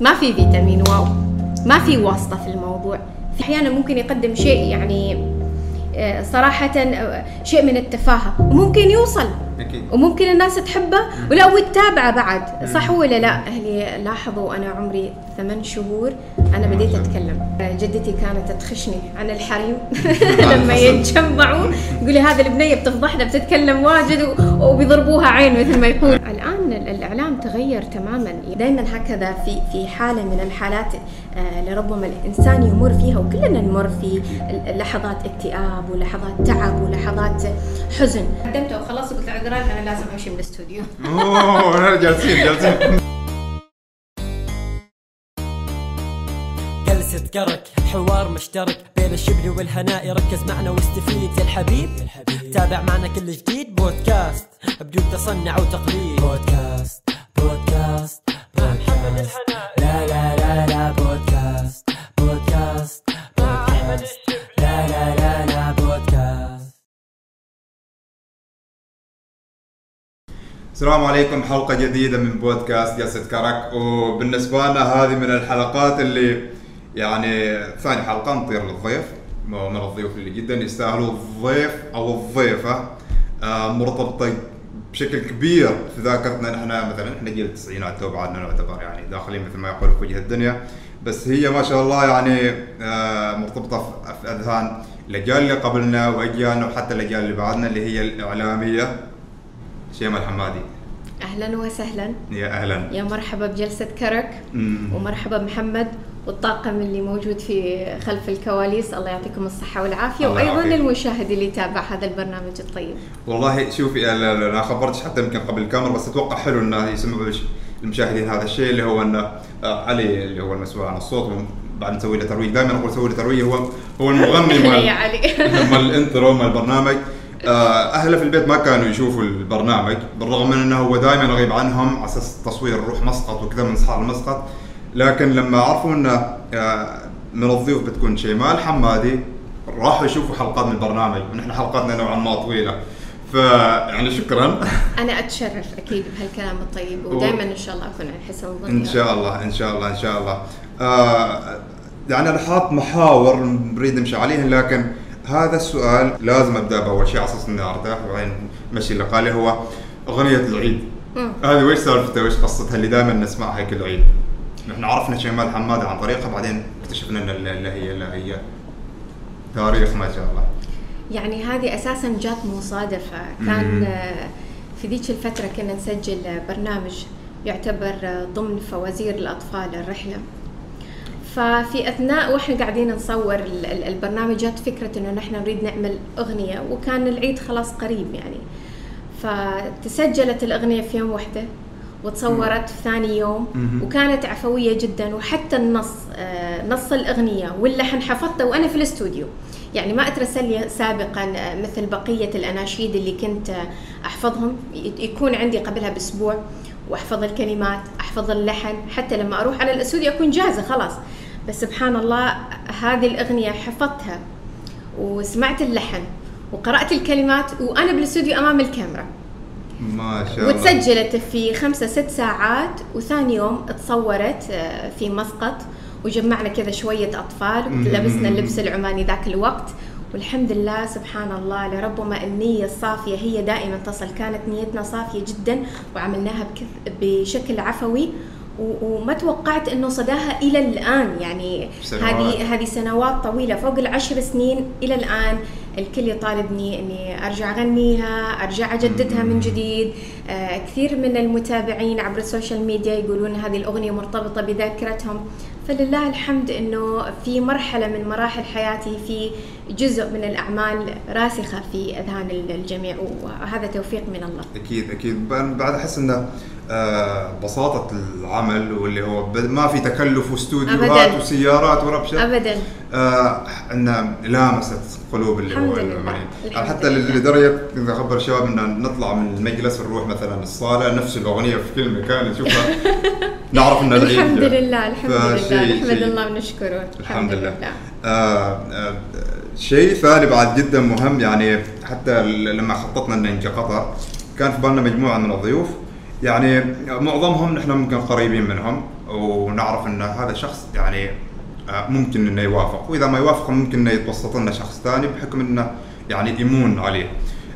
ما في فيتامين واو. ما في واسطة في الموضوع. في أحيانا ممكن يقدم شيء يعني آه، صراحة آه، شيء من التفاهة. وممكن يوصل. أكيد. وممكن الناس تحبه. ولا وتتابعه بعد. صح ولا لا؟ أهلي لاحظوا أنا عمري ثمان شهور أنا بديت أتكلم. جدتي كانت تخشني. عن الحريم. لما يتجمعوا يقولي هذا البنية بتفضحنا بتتكلم واجد وبيضربوها عين مثل ما يقول الآن ال- الإعلام تغير تماما. دائما هكذا في في حالة من الحالات آه، لربما الإنسان يمر فيها وكلنا نمر في لحظات اكتئاب ولحظات تعب ولحظات حزن. قدمت وخلاص قلت عذرا أنا لازم أمشي من الاستوديو. أوه جالسين جالسين. جلسة كرك. حوار مشترك بين الشبل والهناء ركز معنا واستفيد. يا الحبيب تابع معنا كل جديد. بودكاست بدون تصنع وتقليد. بودكاست بودكاست بودكاست. لا لا لا لا بودكاست بودكاست بودكاست. لا لا لا لا بودكاست. السلام عليكم حلقة جديدة من بودكاست جلسة كرك. وبالنسبة لنا هذه من الحلقات اللي يعني ثاني حلقة نطير للضيف. من الضيوف اللي جدا يستاهلوا الضيف أو الضيفة. آه، مرتبطة بشكل كبير في ذاكرتنا نحن. مثلا إحنا جيل التسعينات تو بعدنا نعتبر يعني داخلين مثل ما يقولوا في وجه الدنيا. بس هي ما شاء الله يعني آه، مرتبطة في- أذهان الأجيال اللي قبلنا وأجيالنا وحتى الأجيال اللي بعدنا اللي هي الإعلامية. شيماء الحمادي. أهلا وسهلا. يا أهلا. يا مرحبا بجلسة كرك. ومرحبا محمد. والطاقم اللي موجود في خلف الكواليس الله يعطيكم الصحة والعافية وأيضا. المشاهد اللي يتابع هذا البرنامج الطيب. والله شوفي أنا خبرتش حتى يمكن قبل الكاميرا بس أتوقع حلو إنه يسمعوا الش- المشاهدين هذا. الشيء اللي هو إنه آه، علي اللي هو المسؤول عن الصوت بعد نسوي له ترويج. دائما أقول سوي له ترويج هو هو المغني مال مال ال intro مال البرنامج. آه، أهله في البيت ما كانوا يشوفوا البرنامج بالرغم من إنه هو دائما يغيب عنهم على أساس التصوير نروح مسقط وكذا من صحار لمسقط. لكن لما عرفوا إنه آه، من الضيوف بتكون شيماء الحمادي راحوا يشوفوا حلقات من البرنامج. ونحن حلقاتنا نوعا ما طويلة. فيعني شكرا. أنا أتشرف أكيد بهالكلام الطيب ودائما إن شاء الله أكون على حسن الظن إن شاء الله إن شاء الله إن شاء الله. آه يعني أنا حاط محاور نريد نمشي عليهن لكن هذا السؤال لازم أبدأ باول شيء على أساس إني أرتاح وبعدين اللقاء اللي هو اغنيه العيد. هذه وش سالفتها؟ وش قصتها؟ اللي دائما نسمعها كل عيد. نحن عرفنا شيماء الحمادي عن طريقها بعدين اكتشفنا إن اللي هي اللي هي تاريخ ما شاء الله. يعني هذه أساسا جات مصادفة. مم. كان آه، في ذيك الفترة كنا نسجل برنامج يعتبر آه، ضمن فوازير الأطفال الرحلة. ففي أثناء وإحنا قاعدين نصور ال- ال- البرنامج جات فكرة إنه نحن نريد نعمل أغنية وكان العيد خلاص قريب يعني. فتسجلت الأغنية في يوم واحدة. وتصورت في ثاني يوم. وكانت عفوية جدا وحتى النص آه، نص الأغنية واللحن حفظته وأنا في الاستوديو. يعني ما أترسل لي سابقا آه، مثل بقية الأناشيد اللي كنت آه، أحفظهم. يكون عندي قبلها بأسبوع وأحفظ الكلمات أحفظ اللحن. حتى لما أروح على الاستوديو أكون جاهزة خلاص. بس سبحان الله هذه الأغنية حفظتها وسمعت اللحن وقرأت الكلمات وأنا بالأستوديو أمام الكاميرا. ما شاء الله. وتسجلت في خمسة ست ساعات وثاني يوم تصورت آه، في مسقط وجمعنا كذا شوية أطفال. ولبسنا اللبس العماني ذاك الوقت. والحمد لله سبحان الله لربما النية الصافية هي دائما تصل. كانت نيتنا صافية جدا وعملناها بكث- بشكل عفوي. وما توقعت إنه صداها إلى الآن. يعني. هذه هذه سنوات طويلة فوق العشر سنين إلى الآن. الكل يطالبني اني أرجع أغنيها أرجع أجددها من جديد. آه كثير من المتابعين عبر ال social media يقولون هذه الأغنية مرتبطة بذاكرتهم. فلله الحمد إنه في مرحلة من مراحل حياتي في جزء من الأعمال راسخة في أذهان الجميع وهذا توفيق من الله. أكيد أكيد. بعد أحس إنه آه بساطة العمل واللي هو ما في تكلف واستوديوهات. وسيارات وربشة ابدا آه انها لامست قلوب اللي هو لله. الحمد حتى لله. كنت أخبر الشباب إن نطلع من المجلس نروح مثلا الصالة نفس الأغنية في كل مكان نشوفها نعرف ان العيد الحمد. لله الحمد لله نحمد. الله ونشكره الحمد لله آه آه شيء ثاني بعد جدا مهم يعني حتى لما خططنا ان نجي قطر كان في بالنا مجموعة من الضيوف يعني معظمهم نحن ممكن قريبين منهم ونعرف إن هذا شخص يعني آه، ممكن إنه يوافق. وإذا ما يوافق ممكن إنه يتوسط لنا شخص ثاني بحكم إنه يعني يمون عليه.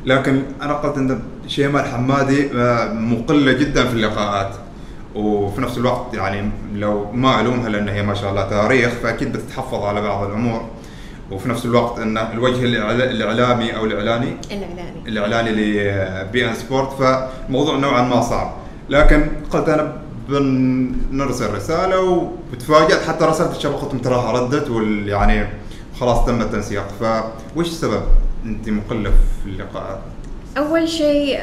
لكن أنا قلت إن شيماء الحمادي آه، مقلة جدا في اللقاءات. وفي نفس الوقت يعني لو ما الومها لأن هي ما شاء الله تاريخ فأكيد بتتحفظ على بعض الأمور. وفي نفس الوقت أن الوجه الاعلامي أو الإعلاني. الإعلاني الاعلاني لبي إن سبورت فالموضوع نوعا ما صعب. لكن قلت أنا بنرسل رسالة وتفاجأت حتى رسلت لهم تراها ردت وال يعني خلاص تم التنسيق. فوش السبب؟ أنت مقلة في اللقاءات؟ أول شيء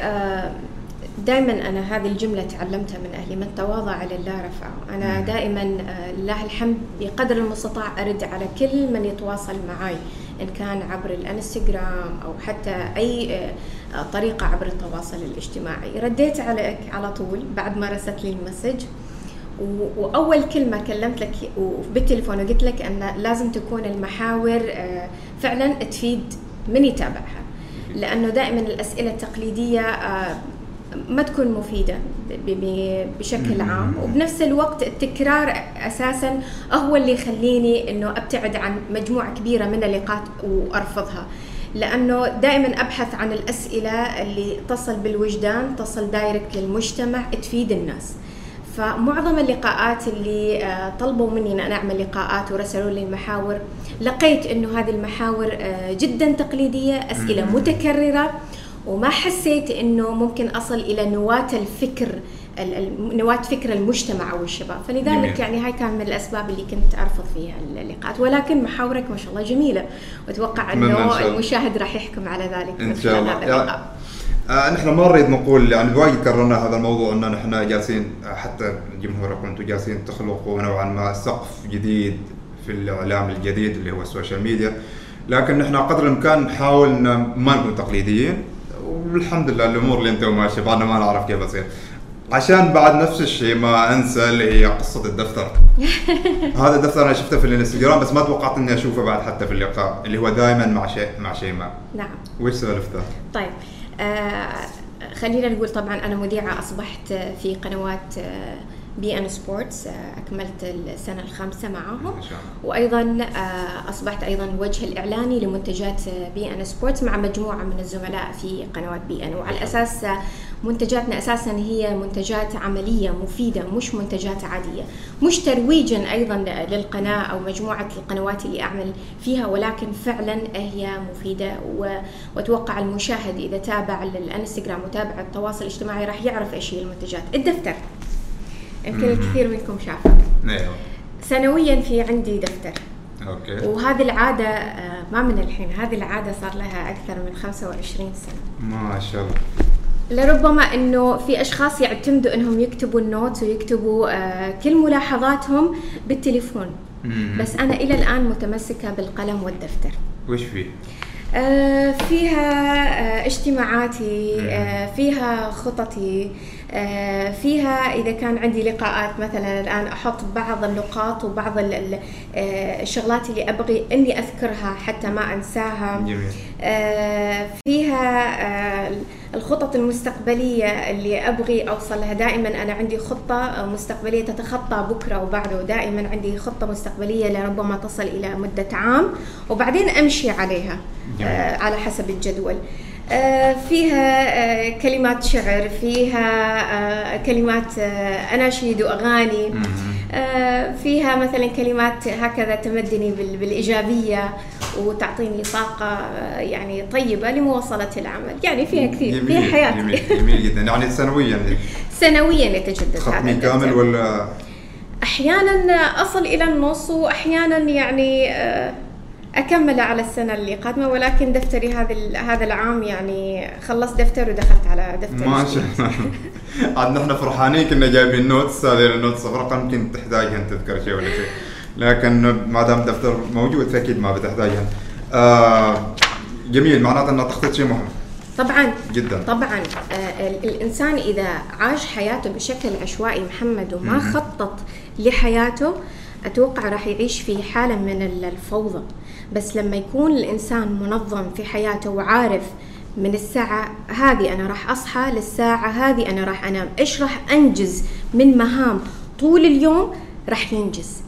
دائما أنا هذه الجملة تعلمتها من أهلي من تواضع لله رفعه. أنا. دائما آه، لله الحمد بقدر المستطاع أرد على كل من يتواصل معي إن كان عبر الانستغرام أو حتى أي آه، آه، طريقة عبر التواصل الاجتماعي. رديت عليك على طول بعد ما رسلت لي المسج وأول كلمة كلمت لك بالتليفون وقلت لك أن لازم تكون المحاور فعلا تفيد من يتابعها. لأنه دائما الأسئلة التقليدية ما تكون ب- بشكل. عام وبنفس الوقت التكرار أساسا هو اللي يخليني إنه أبتعد عن مجموعة كبيرة من اللقاءات وأرفضها لأنه دائما أبحث عن الأسئلة اللي تصل بالوجدان تصل دايركت للمجتمع تفيد الناس فمعظم اللقاءات اللي آه، طلبوا مني إن أنا أعمل لقاءات ورسلوا لي المحاور لقيت إنه هذه المحاور آه، جدا تقليدية أسئلة. متكررة وما حسيت إنه ممكن أصل إلى نواة الفكر ال- ال- نواة فكر المجتمع أو الشباب. فلذلك جميل. يعني هاي كان من الأسباب اللي كنت أرفض فيها اللقاءات. ولكن محاورك ما شاء الله جميلة. وأتوقع إنه. المشاهد راح يحكم على ذلك. إن شاء الله. هذا آه نحن ما نريد نقول يعني وايد كررنا هذا الموضوع ان نحن جالسين آه، حتى جمهوركم أنتم جالسين تخلقوا نوعا ما سقف جديد في الإعلام الجديد اللي هو ال social media لكن نحن قدر الإمكان نحاول ان ما نكون تقليديين والحمد لله الأمور اللي أنت ماشيه بعدنا ما نعرف كيف تصير عشان بعد نفس الشيء ما أنسى اللي هي قصة الدفتر. هذا الدفتر أنا شفته في الإنستغرام بس ما توقعت إني أشوفه بعد حتى في اللقاء اللي هو دائما مع شيء مع شيماء نعم. وش سالفته؟ طيب آه خلينا نقول طبعا أنا مذيعة أصبحت في قنوات بي إن سبورتس أكملت السنة الخامسة معاهم. وأيضا آه، أصبحت أيضا الوجه الإعلاني لمنتجات بي إن سبورتس مع مجموعة من الزملاء في قنوات بي إن. وعلى أساس آه، منتجاتنا أساسا هي منتجات عملية مفيدة مش منتجات عادية. مش ترويجا أيضا للقناة أو مجموعة القنوات اللي أعمل فيها ولكن فعلا هي مفيدة. وأتوقع المشاهد إذا تابع الانستغرام وتابع التواصل الاجتماعي راح يعرف إيش هي المنتجات. الدفتر. يمكن. الكثير منكم شافه أيوه سنويا في عندي دفتر أوكي وهذه العادة آه، ما من الحين هذه العادة صار لها أكثر من 25 سنة ما شاء الله لربما أنه في أشخاص يعتمدوا أنهم يكتبوا ال note ويكتبوا آه، كل ملاحظاتهم بالتليفون. بس أنا إلى الآن متمسكة بالقلم والدفتر وش فيه؟ آه، فيها آه، اجتماعاتي. آه، فيها خططي فيها إذا كان عندي لقاءات مثلا الآن أحط بعض النقاط وبعض آه، الشغلات اللي أبغي إني أذكرها حتى ما أنساها. جميل. آه، فيها آه، الخطط المستقبلية اللي أبغي أوصل لها دائما أنا عندي خطة آه، مستقبلية تتخطى بكرة وبعده. دائما عندي خطة مستقبلية لربما تصل إلى مدة عام وبعدين أمشي عليها جميل. آه، على حسب الجدول. آه، فيها آه، كلمات شعر فيها آه، كلمات آه، مم. آه، فيها مثلا كلمات هكذا تمدني بال- بالإيجابية وتعطيني طاقة آه، يعني طيبة لمواصلة العمل. يعني فيها كثير فيها جميل حياة. جميل جميل جدا. يعني سنويا. سنويا يتجدد هذا ختمي. كامل ولا؟ أحيانا أصل إلى النص وأحيانا يعني أكمل على السنة اللي قادمة ولكن دفتري هذا هذا العام يعني خلصت دفتر ودخلت على دفتر ما. شاء الله. عاد نحن فرحانين كنا جايبين notes هذه ال notes ورقه يمكن تحتاجها تذكر شيء ولا شيء. لكن ما دام دفتر موجود فأكيد ما بتحتاجها. آه جميل معناته أنها تخطيط شيء مهم. طبعا. جدا. طبعا. آه، ال- الإنسان إذا عاش حياته بشكل عشوائي محمد وما. خطط لحياته أتوقع راح يعيش في حالة من ال- الفوضى. بس لما يكون الإنسان منظم في حياته وعارف من الساعة هذه أنا راح أصحى للساعة هذه أنا راح أنام إيش راح أنجز من مهام طول اليوم؟ راح ينجز.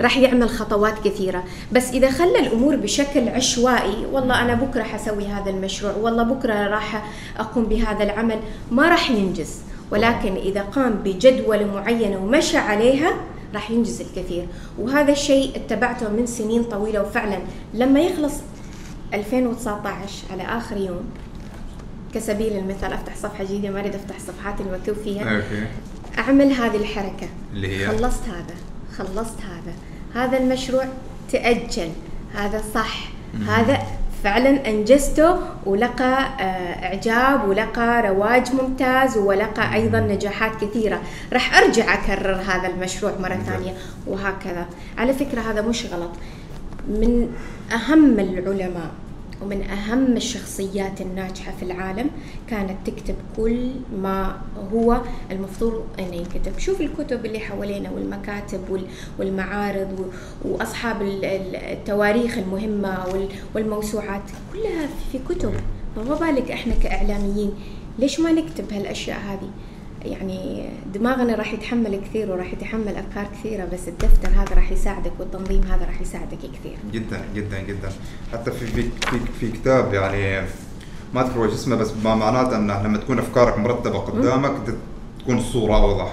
راح يعمل خطوات كثيرة. بس إذا خلى الأمور بشكل عشوائي والله أنا بكرة حسوي هذا المشروع والله بكرة راح أقوم بهذا العمل ما راح ينجز. ولكن إذا قام بجدولة معينة ومشى عليها راح ينجز الكثير. وهذا الشيء اتبعته من سنين طويلة وفعلا لما يخلص 2019 على آخر يوم كسبيل المثال أفتح صفحة جديدة ما أريد أفتح الصفحات المكتوب فيها. أوكي. أعمل هذه الحركة. اللي هي؟ خلصت هذا. خلصت هذا. هذا المشروع تأجل. هذا صح. هذا فعلا أنجزته ولقى آه، إعجاب ولقى رواج ممتاز ولقى أيضا نجاحات كثيرة. راح أرجع أكرر هذا المشروع مرة ممتاز. ثانية وهكذا. على فكرة هذا مش غلط. من أهم العلماء ومن أهم الشخصيات الناجحة في العالم كانت تكتب كل ما هو المفروض إنه ينكتب شوف الكتب اللي حوالينا والمكاتب وال- والمعارض و- وأصحاب ال- ال- التواريخ المهمة وال- والموسوعات كلها في كتب. فما بالك إحنا كإعلاميين ليش ما نكتب هالأشياء هذه؟ يعني دماغنا راح يتحمل كثير وراح يتحمل أفكار كثيرة بس الدفتر هذا راح يساعدك والتنظيم هذا راح يساعدك كثير. جدا جدا جدا. حتى في في في, في كتاب يعني ما أذكر وش اسمه بس ما معناته إنه لما تكون أفكارك مرتبة قدامك تكون الصورة أوضح.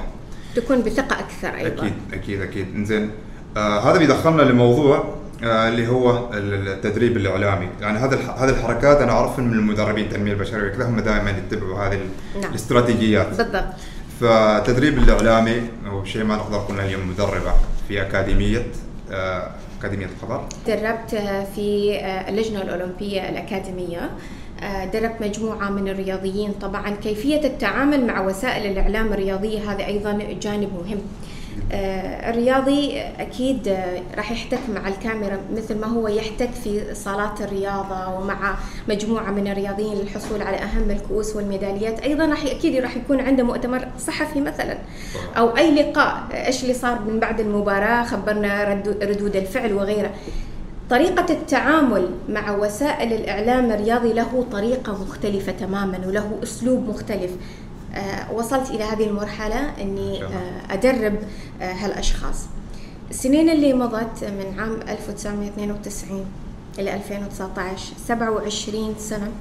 تكون بثقة أكثر أيضا. أكيد أكيد أكيد. إنزين آه هذا بيدخلنا لموضوع اللي هو ال- التدريب الإعلامي. يعني هذا هذه الحركات أنا أعرفها من المدربين التنميه البشرية وكذا هم دائما يتبعوا هذه نعم. الاستراتيجيات. بالضبط. فالتدريب الإعلامي هو شيء ما نقدر نقول اليوم مدربة في أكاديمية آه أكاديمية الخبر دربت في اللجنة الأولمبية الأكاديمية. آه، دربت مجموعة من الرياضيين. طبعا كيفية التعامل مع وسائل الإعلام الرياضية هذا أيضا جانب مهم. آه، الرياضي أكيد آه، راح يحتك مع الكاميرا مثل ما هو يحتك في صالات الرياضة ومع مجموعة من الرياضيين للحصول على أهم الكؤوس والميداليات. أيضا راح أكيد راح يكون عنده مؤتمر صحفي مثلا أو أي لقاء. إيش اللي صار من بعد المباراة؟ خبرنا ردو- ردود الفعل وغيره. طريقة التعامل مع وسائل الإعلام الرياضي له طريقة مختلفة تماما وله أسلوب مختلف. آه وصلت إلى هذه شاء الله. آه أدرب آه هالأشخاص السنين اللي مضت من عام 1992 إلى 2019 27 سنة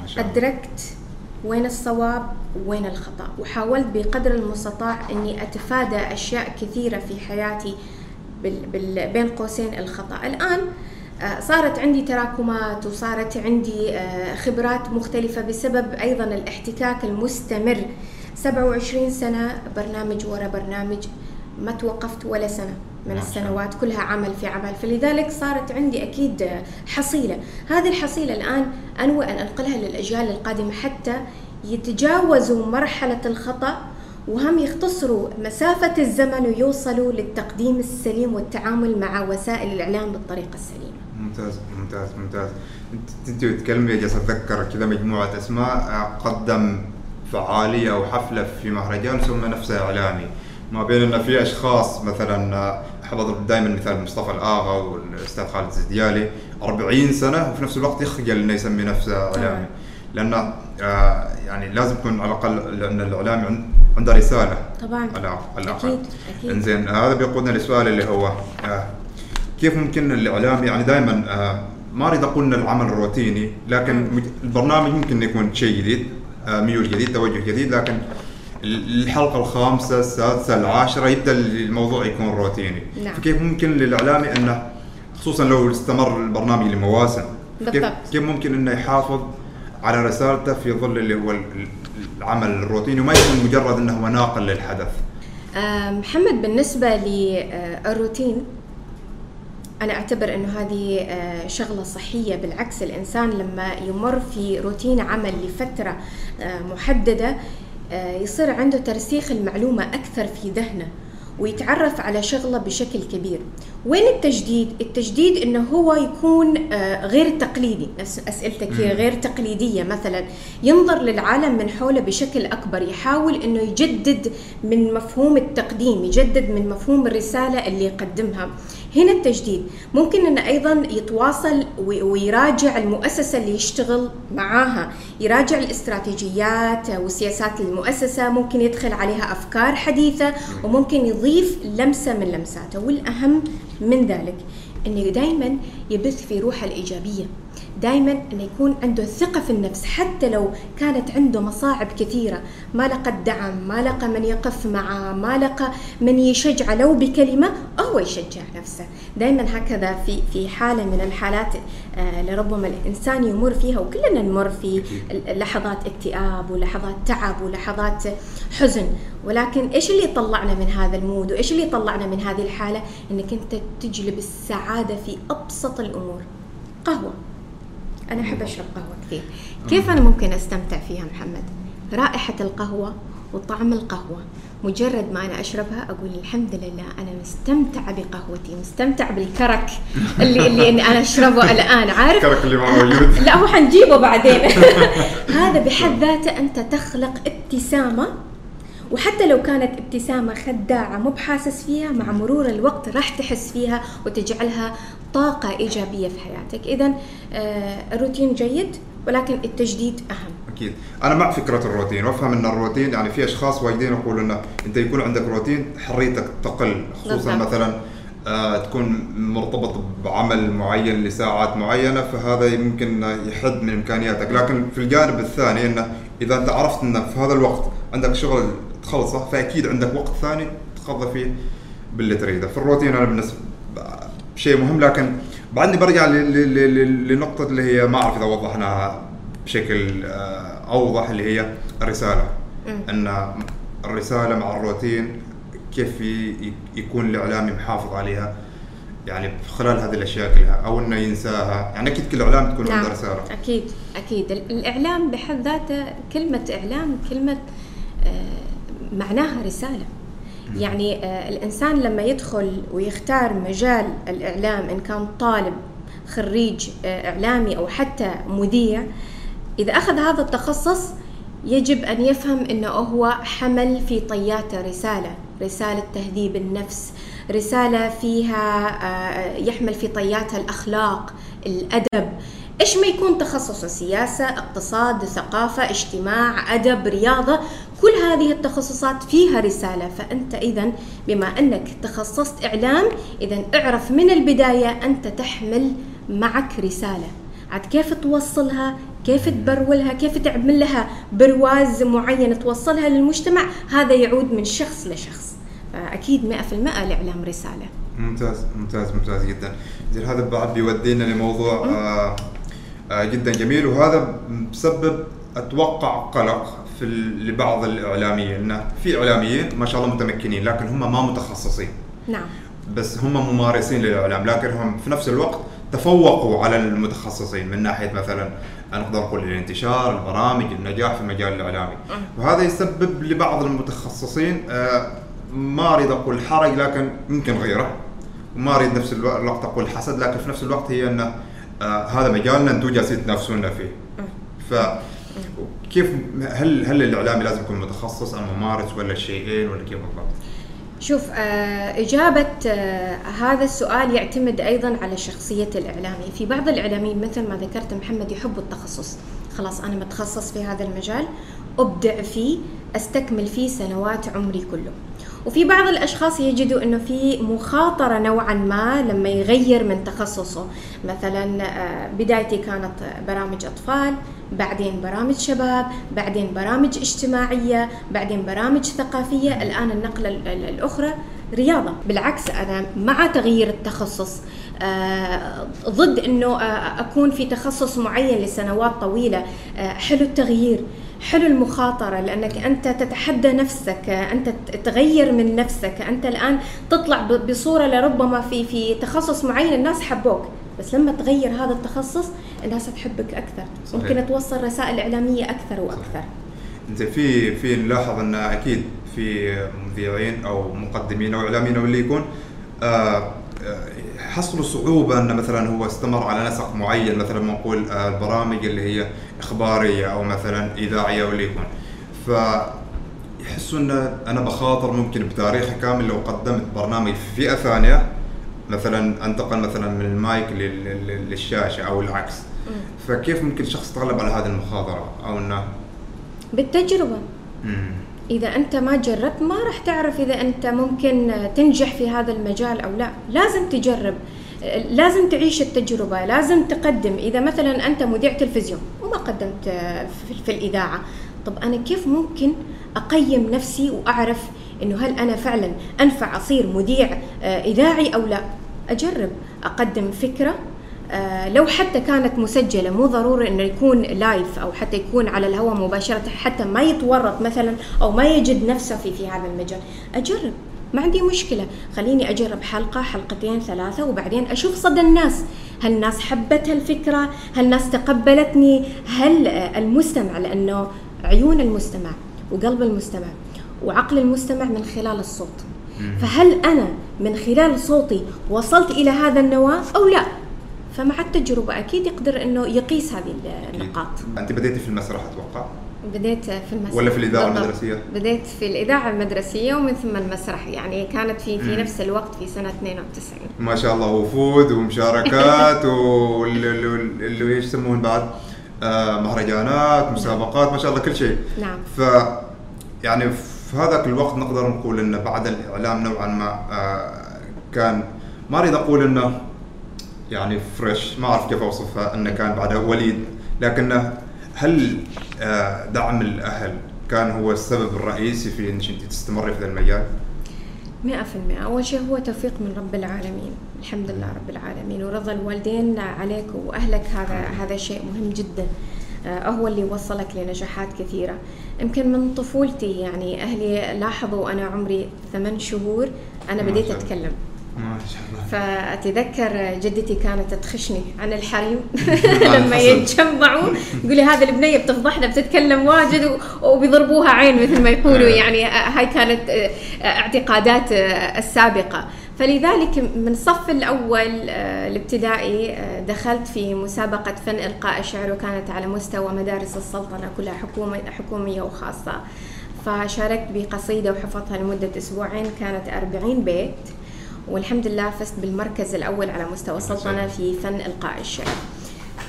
ما شاء الله. أدركت وين الصواب وين الخطأ وحاولت بقدر المستطاع أني أتفادى أشياء كثيرة في حياتي بال بال بين قوسين الخطأ الآن آه، صارت عندي تراكمات وصارت عندي آه، خبرات مختلفة بسبب أيضا الاحتكاك المستمر. 27 سنة برنامج ورا برنامج ما توقفت ولا سنة من الله. السنوات كلها عمل في عمل. فلذلك صارت عندي أكيد حصيلة. هذه الحصيلة الآن أنوي أن أنقلها للأجيال القادمة حتى يتجاوزوا مرحلة الخطأ وهم يختصروا مسافة الزمن ويوصلوا للتقديم السليم والتعامل مع وسائل الإعلام بالطريقة السليمة. ممتاز ممتاز ممتاز. انت انت تتكلمي جالس اتذكر كذا مجموعة أسماء قدم فعالية أو حفلة في مهرجان سمى نفسه إعلامي. ما بين ان في أشخاص مثلا أحب أضرب دائما مثال مصطفى الآغا والأستاذ خالد الزديالي. 40 سنة وفي نفس الوقت يخجل إنه يسمي نفسه إعلامي. لأن آه، يعني لازم يكون على الأقل لأن الإعلامي عن- عنده رسالة. طبعا. على الأقل. أكيد أكيد. إنزين هذا بيقودنا لسؤال اللي هو آه كيف ممكن الإعلام يعني دائما آه ما اريد أقول إن العمل روتيني لكن مج- البرنامج ممكن يكون شيء جديد آه ميول جديد توجه جديد لكن ال- الحلقة الخامسة السادسة العاشرة يبدأ الموضوع يكون روتيني نعم. فكيف ممكن للاعلامي انه خصوصا لو استمر البرنامج لمواسم كيف. كيف ممكن إنه يحافظ على رسالته في ظل اللي هو ال- ال- العمل الروتيني وما يكون مجرد إنه هو ناقل للحدث آه، محمد بالنسبة للروتين أنا أعتبر أنه هذه آه، شغلة صحية. بالعكس الإنسان لما يمر في روتين عمل لفترة آه، محددة آه، يصير عنده ترسيخ المعلومة أكثر في ذهنه ويتعرف على شغلة بشكل كبير. وين التجديد؟ التجديد إنه هو يكون غير تقليدي، نفس أسئلتك هي غير تقليدية مثلا، ينظر للعالم من حوله بشكل أكبر، يحاول إنه يجدد من مفهوم التقديم، يجدد من مفهوم الرسالة اللي يقدمها. هنا التجديد، ممكن انه أيضا يتواصل وي- ويراجع المؤسسة اللي يشتغل معاها، يراجع الاستراتيجيات وسياسات المؤسسة، ممكن يدخل عليها أفكار حديثة وممكن يضيف لمسة من لمساته، والأهم من ذلك إنه دائما يبث في روحه الإيجابية. دائما إنه يكون عنده ثقة في النفس حتى لو كانت عنده مصاعب كثيرة ما لقى الدعم ما لقى من يقف معه ما لقى من يشجعه لو بكلمة هو يشجع نفسه. دائما هكذا في في حالة من الحالات آه، لربما الإنسان يمر فيها وكلنا نمر في لحظات اكتئاب ولحظات تعب ولحظات حزن. ولكن إيش اللي يطلعنا من هذا المود؟ وإيش اللي يطلعنا من هذه الحالة؟ إنك أنت تجلب السعادة في أبسط الأمور. قهوة. أنا أحب أشرب قهوة كثير. كيف أنا ممكن أستمتع فيها محمد؟ رائحة القهوة وطعم القهوة. مجرد ما أنا أشربها أقول الحمد لله أنا مستمتعة بقهوتي مستمتعة بالكرك اللي اللي أنا أشربه الآن عارف؟ الكرك اللي ما موجود. لا هو حنجيبه بعدين. هذا بحد ذاته أنت تخلق ابتسامة وحتى لو كانت ابتسامة خداعة مو بحاسس فيها مع مرور الوقت راح تحس فيها وتجعلها طاقة إيجابية في حياتك. إذا الروتين جيد ولكن التجديد أهم. أكيد. أنا مع فكرة الروتين وأفهم إن الروتين يعني في أشخاص وايدين يقولوا إنه أنت يكون عندك روتين حريتك تقل خصوصا بالضبط. مثلا آه تكون مرتبط بعمل معين لساعات معينة فهذا يمكن يحد من إمكانياتك. لكن في الجانب الثاني إنه إذا أنت عرفت إنه في هذا الوقت عندك شغل تخلصه فأكيد عندك وقت ثاني تقضي فيه باللي تريده. في الروتين أنا بالنسبة شيء مهم لكن بعدني برجع ل- ل- ل- للنقطه اللي هي ما أعرف إذا وضحناها بشكل آه، أوضح اللي هي الرسالة. مم. أن الرسالة مع الروتين كيف يكون الإعلامي محافظ عليها يعني خلال هذه الأشياء كلها أو إنه ينساها. يعني أكيد كل إعلام تكون عنده رسالة. أكيد أكيد. ال- الإعلام بحد ذاته كلمة إعلام كلمة آه، معناها رسالة. يعني آه، الإنسان لما يدخل ويختار مجال الإعلام إن كان طالب خريج آه، إعلامي أو حتى مذيع إذا أخذ هذا التخصص يجب أن يفهم أنه هو حمل في طياته رسالة رسالة تهذيب النفس رسالة فيها آه، يحمل في طياتها الأخلاق الأدب. إيش ما يكون تخصصه سياسة اقتصاد ثقافة اجتماع أدب رياضة كل هذه التخصصات فيها رسالة فأنت إذا بما أنك تخصصت إعلام إذا اعرف من البداية أنت تحمل معك رسالة. عاد كيف توصلها؟ كيف تبرولها؟ كيف تعمل لها برواز معين توصلها للمجتمع؟ هذا يعود من شخص لشخص. فأكيد 100% الإعلام رسالة. ممتاز ممتاز ممتاز جدا. زين هذا بعد بيودينا لموضوع آه آه جدا جميل وهذا بسبب أتوقع قلق في لبعض الإعلاميين انه في إعلاميين ما شاء الله متمكنين لكن هم ما متخصصين نعم بس هم ممارسين للإعلام لكن هم في نفس الوقت تفوقوا على المتخصصين من ناحية مثلا نقدر نقول الانتشار، البرامج، النجاح في المجال الإعلامي. وهذا يسبب لبعض المتخصصين آه، ما أريد أقول حرج لكن يمكن غيره. وما أريد نفس الوقت الوقت أقول حسد لكن في نفس الوقت هي انه آه، هذا مجالنا أنتم جالسين تنافسونا فيه. ف كيف هل هل الاعلامي لازم يكون متخصص أم ممارس ولا الشيئين ولا كيف بالضبط؟ شوف آه، إجابة آه، هذا السؤال يعتمد أيضا على شخصية الإعلامي. في بعض الإعلاميين مثل ما ذكرت محمد يحبوا التخصص. خلاص أنا متخصص في هذا المجال أبدع فيه أستكمل فيه سنوات عمري كله. وفي بعض الأشخاص يجدوا أنه في مخاطرة نوعا ما لما يغير من تخصصه. مثلا آه، بدايتي كانت برامج أطفال بعدين برامج شباب بعدين برامج اجتماعية بعدين برامج ثقافية الآن النقلة ال- ال- الأخرى رياضة. بالعكس أنا مع تغيير التخصص ضد أنه آه، أكون في تخصص معين لسنوات طويلة. آه، حلو التغيير حلو المخاطرة لأنك أنت تتحدى نفسك آه، أنت ت- تغير من نفسك. أنت الآن تطلع ب- بصورة لربما في في تخصص معين الناس حبوك بس لما تغير هذا التخصص الناس تحبك أكثر. صحيح. ممكن توصل رسائل إعلامية أكثر وأكثر. انت في في نلاحظ أن أكيد في مذيعين أو مقدمين أو إعلاميين أو اللي يكون آه حصلوا صعوبة أن مثلا هو استمر على نسق معين مثلا ما نقول آه، البرامج اللي هي إخبارية أو مثلا إذاعية واللي يكون. ف يحسوا أن أنا بخاطر ممكن بتاريخي كامل لو قدمت برنامج في فئة ثانية مثلا أنتقل مثلا من المايك لل- لل- للشاشة أو العكس. فكيف ممكن شخص يتغلب على هذه المخاطرة؟ أو إنه بالتجربة. مم. إذا أنت ما جربت ما راح تعرف إذا أنت ممكن تنجح في هذا المجال أو لا. لازم تجرب. لازم تعيش التجربة لازم تقدم. إذا مثلا أنت مذيع تلفزيون وما قدمت في, الإذاعة طب أنا كيف ممكن أقيم نفسي وأعرف إنه هل أنا فعلا أنفع أصير مذيع آه، إذاعي أو لا؟ أجرب. أقدم فكرة آه، لو حتى كانت مسجلة مو ضروري إنه يكون لايف أو حتى يكون على الهواء مباشرة حتى ما يتورط مثلا أو ما يجد نفسه في في هذا المجال. أجرب ما عندي مشكلة. خليني أجرب حلقة حلقتين ثلاثة وبعدين أشوف صدى الناس. هل الناس حبت هالفكرة؟ هل الناس تقبلتني؟ هل آه، المستمع لأنه عيون المستمع وقلب المستمع وعقل المستمع من خلال الصوت. فهل أنا من خلال صوتي وصلت إلى هذا النواة أو لا؟ فمع التجربة أكيد يقدر أنه يقيس هذه النقاط. أنت بديتي في المسرح أتوقع؟ بديت في المسرح. ولا في الإذاعة بالضبط. المدرسية؟ بديت في الإذاعة المدرسية ومن ثم المسرح. يعني كانت في في. نفس الوقت في سنة 92 ما شاء الله. وفود ومشاركات واللي اللي إيش يسمون بعد آه مهرجانات مسابقات ما شاء الله كل شيء. نعم. ف يعني في هذاك الوقت نقدر نقول إنه بعد الإعلام نوعا ما آه كان ما أريد أقول إنه يعني فريش ما أعرف كيف أوصفها إنه كان بعد وليد. لكنه هل آه دعم الأهل كان هو السبب الرئيسي في إنك أنت تستمري في ذا المجال؟ مئة في المئة. أول شيء هو توفيق من رب العالمين. الحمد لله رب العالمين. ورضا الوالدين عليك وأهلك هذا هذا شيء مهم جدا. آه، هو اللي وصلك لنجاحات كثيرة. يمكن من طفولتي يعني أهلي لاحظوا أنا عمري ثمان شهور أنا بديت. أتكلم. ما شاء الله فأتذكر جدتي كانت تخشني. عن الحريم. لما. يتجمعوا تقولي هذه البنية بتفضحنا بتتكلم واجد وبيضربوها عين مثل ما يقولوا. آه. يعني هاي كانت آه، اعتقادات آه، السابقة. فلذلك من الصف الأول آه، الابتدائي دخلت في مسابقة فن إلقاء الشعر وكانت على مستوى مدارس السلطنة كلها حكومة حكومية وخاصة. فشاركت بقصيدة وحفظتها لمدة أسبوعين كانت 40 بيت. والحمد لله فزت بالمركز الأول على مستوى السلطنة في فن إلقاء الشعر.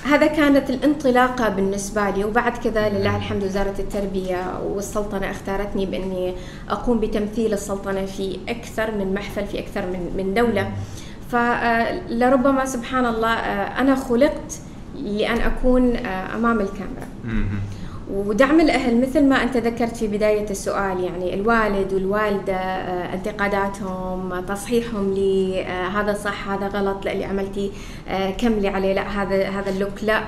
هذا كانت الانطلاقة بالنسبة لي وبعد كذا لله الحمد وزارة التربية والسلطنة أختارتني بأني أقوم بتمثيل السلطنة في أكثر من محفل في أكثر من من دولة. فلربما سبحان الله آه، أنا خلقت لأن أكون آه، أمام الكاميرا. ودعم الأهل مثل ما أنت ذكرت في بداية السؤال يعني الوالد والوالدة آه، انتقاداتهم تصحيحهم لي آه، هذا صح هذا غلط لا اللي عملتي آه، كملي عليه لا هذا هذا اللوك لا.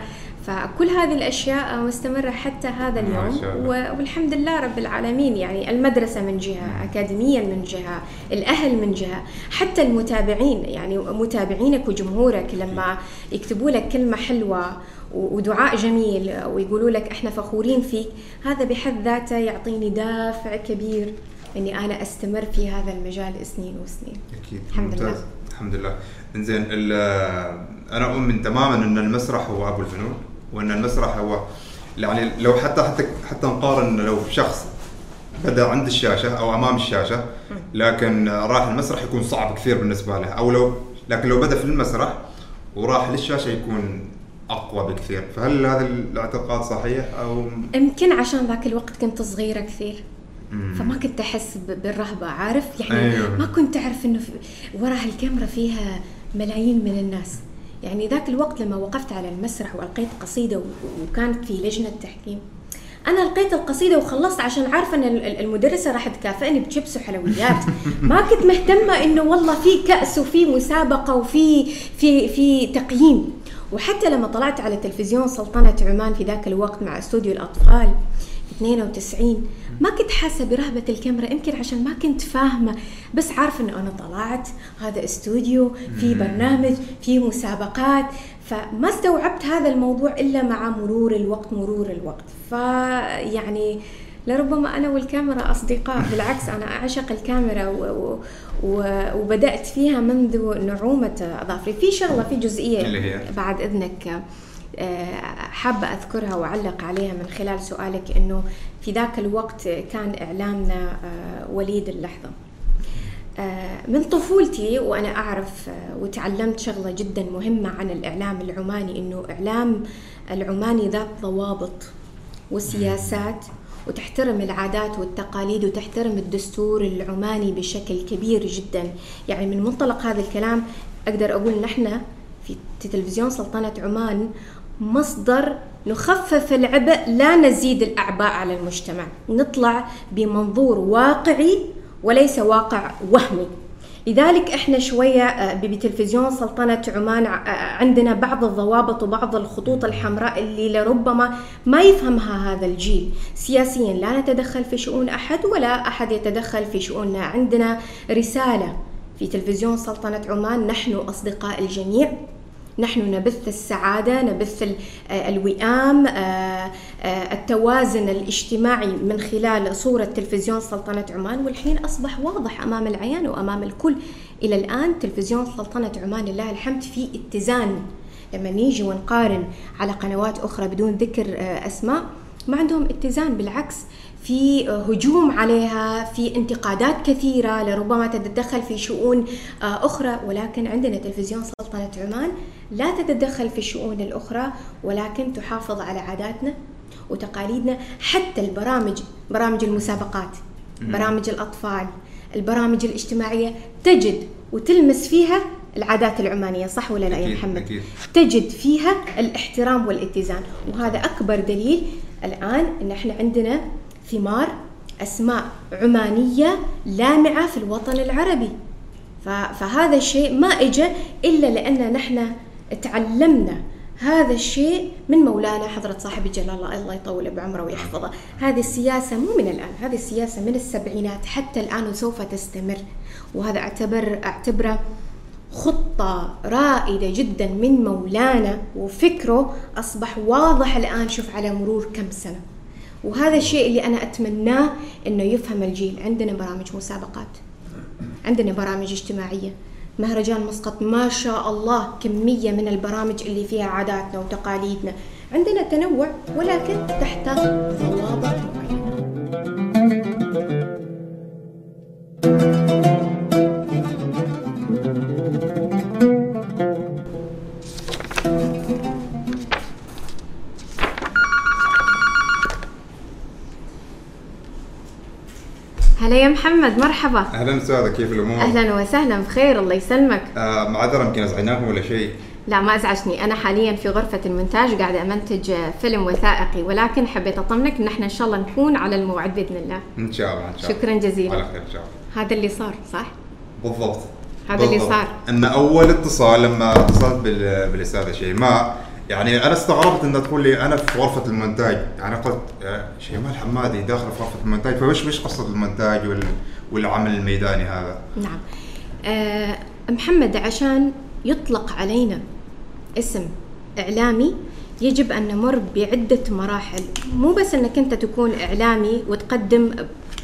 فكل هذه الأشياء مستمرة حتى هذا اليوم. والحمد لله رب العالمين يعني المدرسة من جهة أكاديميا من جهة الأهل من جهة حتى المتابعين يعني متابعينك وجمهورك لما يكتبوا لك كلمة حلوة و- ودعاء جميل ويقولوا لك إحنا فخورين فيك هذا بحد ذاته يعطيني دافع كبير إني أنا أستمر في هذا المجال سنين وسنين. أكيد. الحمد ممتاز. لله. الحمد لله. إنزين أنا أؤمن تماما إن المسرح هو أبو الفنون وإن المسرح هو يعني لو حتى حتى حتى نقارن لو شخص بدا عند الشاشة أو أمام الشاشة لكن راح المسرح يكون صعب كثير بالنسبة له أو لو لكن لو بدا في المسرح وراح للشاشة يكون أقوى بكثير. فهل هذا الاعتقاد صحيح أو يمكن عشان ذاك الوقت كنت صغيرة كثير. فما كنت أحس بالرهبة عارف؟ يعني أيوه. ما كنت أعرف إنه ورا هالكاميرا فيها ملايين من الناس. يعني ذاك الوقت لما وقفت على المسرح والقيت قصيدة وكانت في لجنة تحكيم. أنا القيت القصيدة وخلصت عشان عارفه إن ال- ال- المدرسة راح تكافئني بشيبس وحلويات. ما كنت مهتمة إنه والله في كأس وفي مسابقة وفي في في تقييم. وحتى لما طلعت على تلفزيون سلطنة عمان في ذاك الوقت مع استوديو الأطفال في 92 ما كنت حاسة برهبة الكاميرا يمكن عشان ما كنت فاهمة بس عارفة انه أنا طلعت هذا استوديو في برنامج في مسابقات فما استوعبت هذا الموضوع إلا مع مرور الوقت مرور الوقت. فيعني لربما أنا والكاميرا أصدقاء بالعكس أنا أعشق الكاميرا و... و... و... وبدأت فيها منذ نعومة أظافري في شغلة في جزئية اللي هي؟ بعد إذنك آه، حابة أذكرها وأعلق عليها من خلال سؤالك أنه في ذاك الوقت كان إعلامنا آه، وليد اللحظة آه، من طفولتي وأنا أعرف وتعلمت شغلة جدا مهمة عن الإعلام العماني أنه إعلام العماني ذات ضوابط وسياسات وتحترم العادات والتقاليد وتحترم الدستور العماني بشكل كبير جدا. يعني من منطلق هذا الكلام أقدر أقول نحن في تلفزيون سلطنة عمان مصدر نخفف العبء لا نزيد الأعباء على المجتمع. نطلع بمنظور واقعي وليس واقع وهمي. لذلك إحنا شوية آه، بتلفزيون سلطنة عمان آه، عندنا بعض الضوابط وبعض الخطوط الحمراء اللي لربما ما يفهمها هذا الجيل. سياسيا لا نتدخل في شؤون أحد ولا أحد يتدخل في شؤوننا عندنا رسالة في تلفزيون سلطنة عمان نحن أصدقاء الجميع. نحن نبث السعادة نبث آه، الوئام آه، آه، التوازن الاجتماعي من خلال صورة تلفزيون سلطنة عمان والحين أصبح واضح أمام العيان وأمام الكل. إلى الآن تلفزيون سلطنة عمان لله الحمد في اتزان. لما نيجي ونقارن على قنوات أخرى بدون ذكر أسماء ما عندهم اتزان بالعكس. في هجوم عليها في انتقادات كثيرة لربما تتدخل في شؤون آه، أخرى ولكن عندنا تلفزيون سلطنة عمان لا تتدخل في الشؤون الأخرى ولكن تحافظ على عاداتنا وتقاليدنا حتى البرامج برامج المسابقات برامج الأطفال البرامج الاجتماعية تجد وتلمس فيها العادات العمانية صح ولا لا يا محمد؟ أكيد. تجد فيها الاحترام والاتزان وهذا أكبر دليل الآن أن إحنا عندنا ثمار أسماء عمانية لامعة في الوطن العربي. فهذا الشيء ما إجا إلا لأن نحن تعلمنا هذا الشيء من مولانا حضرة صاحب الجلال الله. الله يطول بعمره ويحفظه. هذه السياسة مو من الآن هذه السياسة من السبعينات حتى الآن وسوف تستمر. وهذا أعتبر أعتبره خطة رائدة جدا من مولانا وفكره أصبح واضح الآن. شوف على مرور كم سنة. وهذا الشيء اللي أنا أتمناه أنه يفهم الجيل. عندنا برامج مسابقات. عندنا برامج اجتماعية. مهرجان مسقط ما شاء الله كمية من البرامج اللي فيها عاداتنا وتقاليدنا. عندنا تنوع ولكن تحت ضوابط معينة. هلا يا محمد مرحبا. أهلا استاذه كيف الأمور؟ أهلا وسهلا بخير الله يسلمك. آه معذره يمكن ازعجناكم ولا شيء؟ لا ما ازعجني أنا حاليا في غرفة المونتاج قاعدة أمنتج فيلم وثائقي ولكن حبيت أطمنك إن إحنا إن شاء الله نكون على الموعد بإذن الله. إن شاء الله إن شاء الله. شكرا جزيلا. على خير إن شاء الله. هذا اللي صار صح؟ بالضبط. هذا اللي صار. إن أول اتصال لما اتصلت بالأستاذة شيماء يعني أنا استغربت إنها تقول لي أنا في غرفة المونتاج يعني قلت شيماء الحمادي داخله في غرفة المونتاج فوش وش قصة المونتاج وال والعمل الميداني هذا؟ نعم. أه محمد عشان يطلق علينا اسم إعلامي يجب أن نمر بعدة مراحل. مو بس إنك أنت تكون إعلامي وتقدم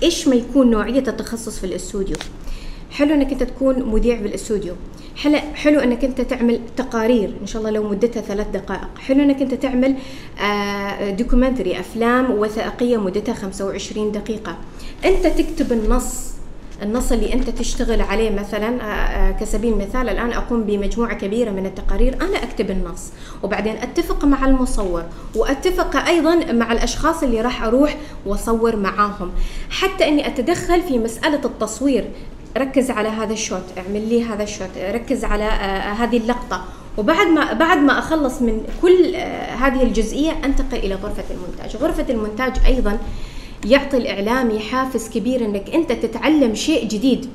إيش ما يكون نوعية التخصص في الأستوديو؟ حلو إنك أنت تكون مذيع بالأستوديو. حلو إنك أنت تعمل تقارير إن شاء الله لو مدتها ثلاث دقائق. حلو إنك أنت تعمل documentary آه، أفلام وثائقية مدتها 25 دقيقة. أنت تكتب النص النص اللي أنت تشتغل عليه مثلا آه، آه، كسبيل المثال الآن أقوم بمجموعة كبيرة من التقارير أنا أكتب النص. وبعدين أتفق مع المصور وأتفق أيضا مع الأشخاص اللي راح أروح وأصور معاهم. حتى إني أتدخل في مسألة التصوير ركز على هذا ال shot اعمل لي هذا ال shot ركز على آه، هذه اللقطة. وبعد ما بعد ما أخلص من كل هذه الجزئية أنتقل إلى غرفة المونتاج. غرفة المونتاج أيضا يعطي الاعلامي حافز كبير إنك أنت تتعلم شيء جديد.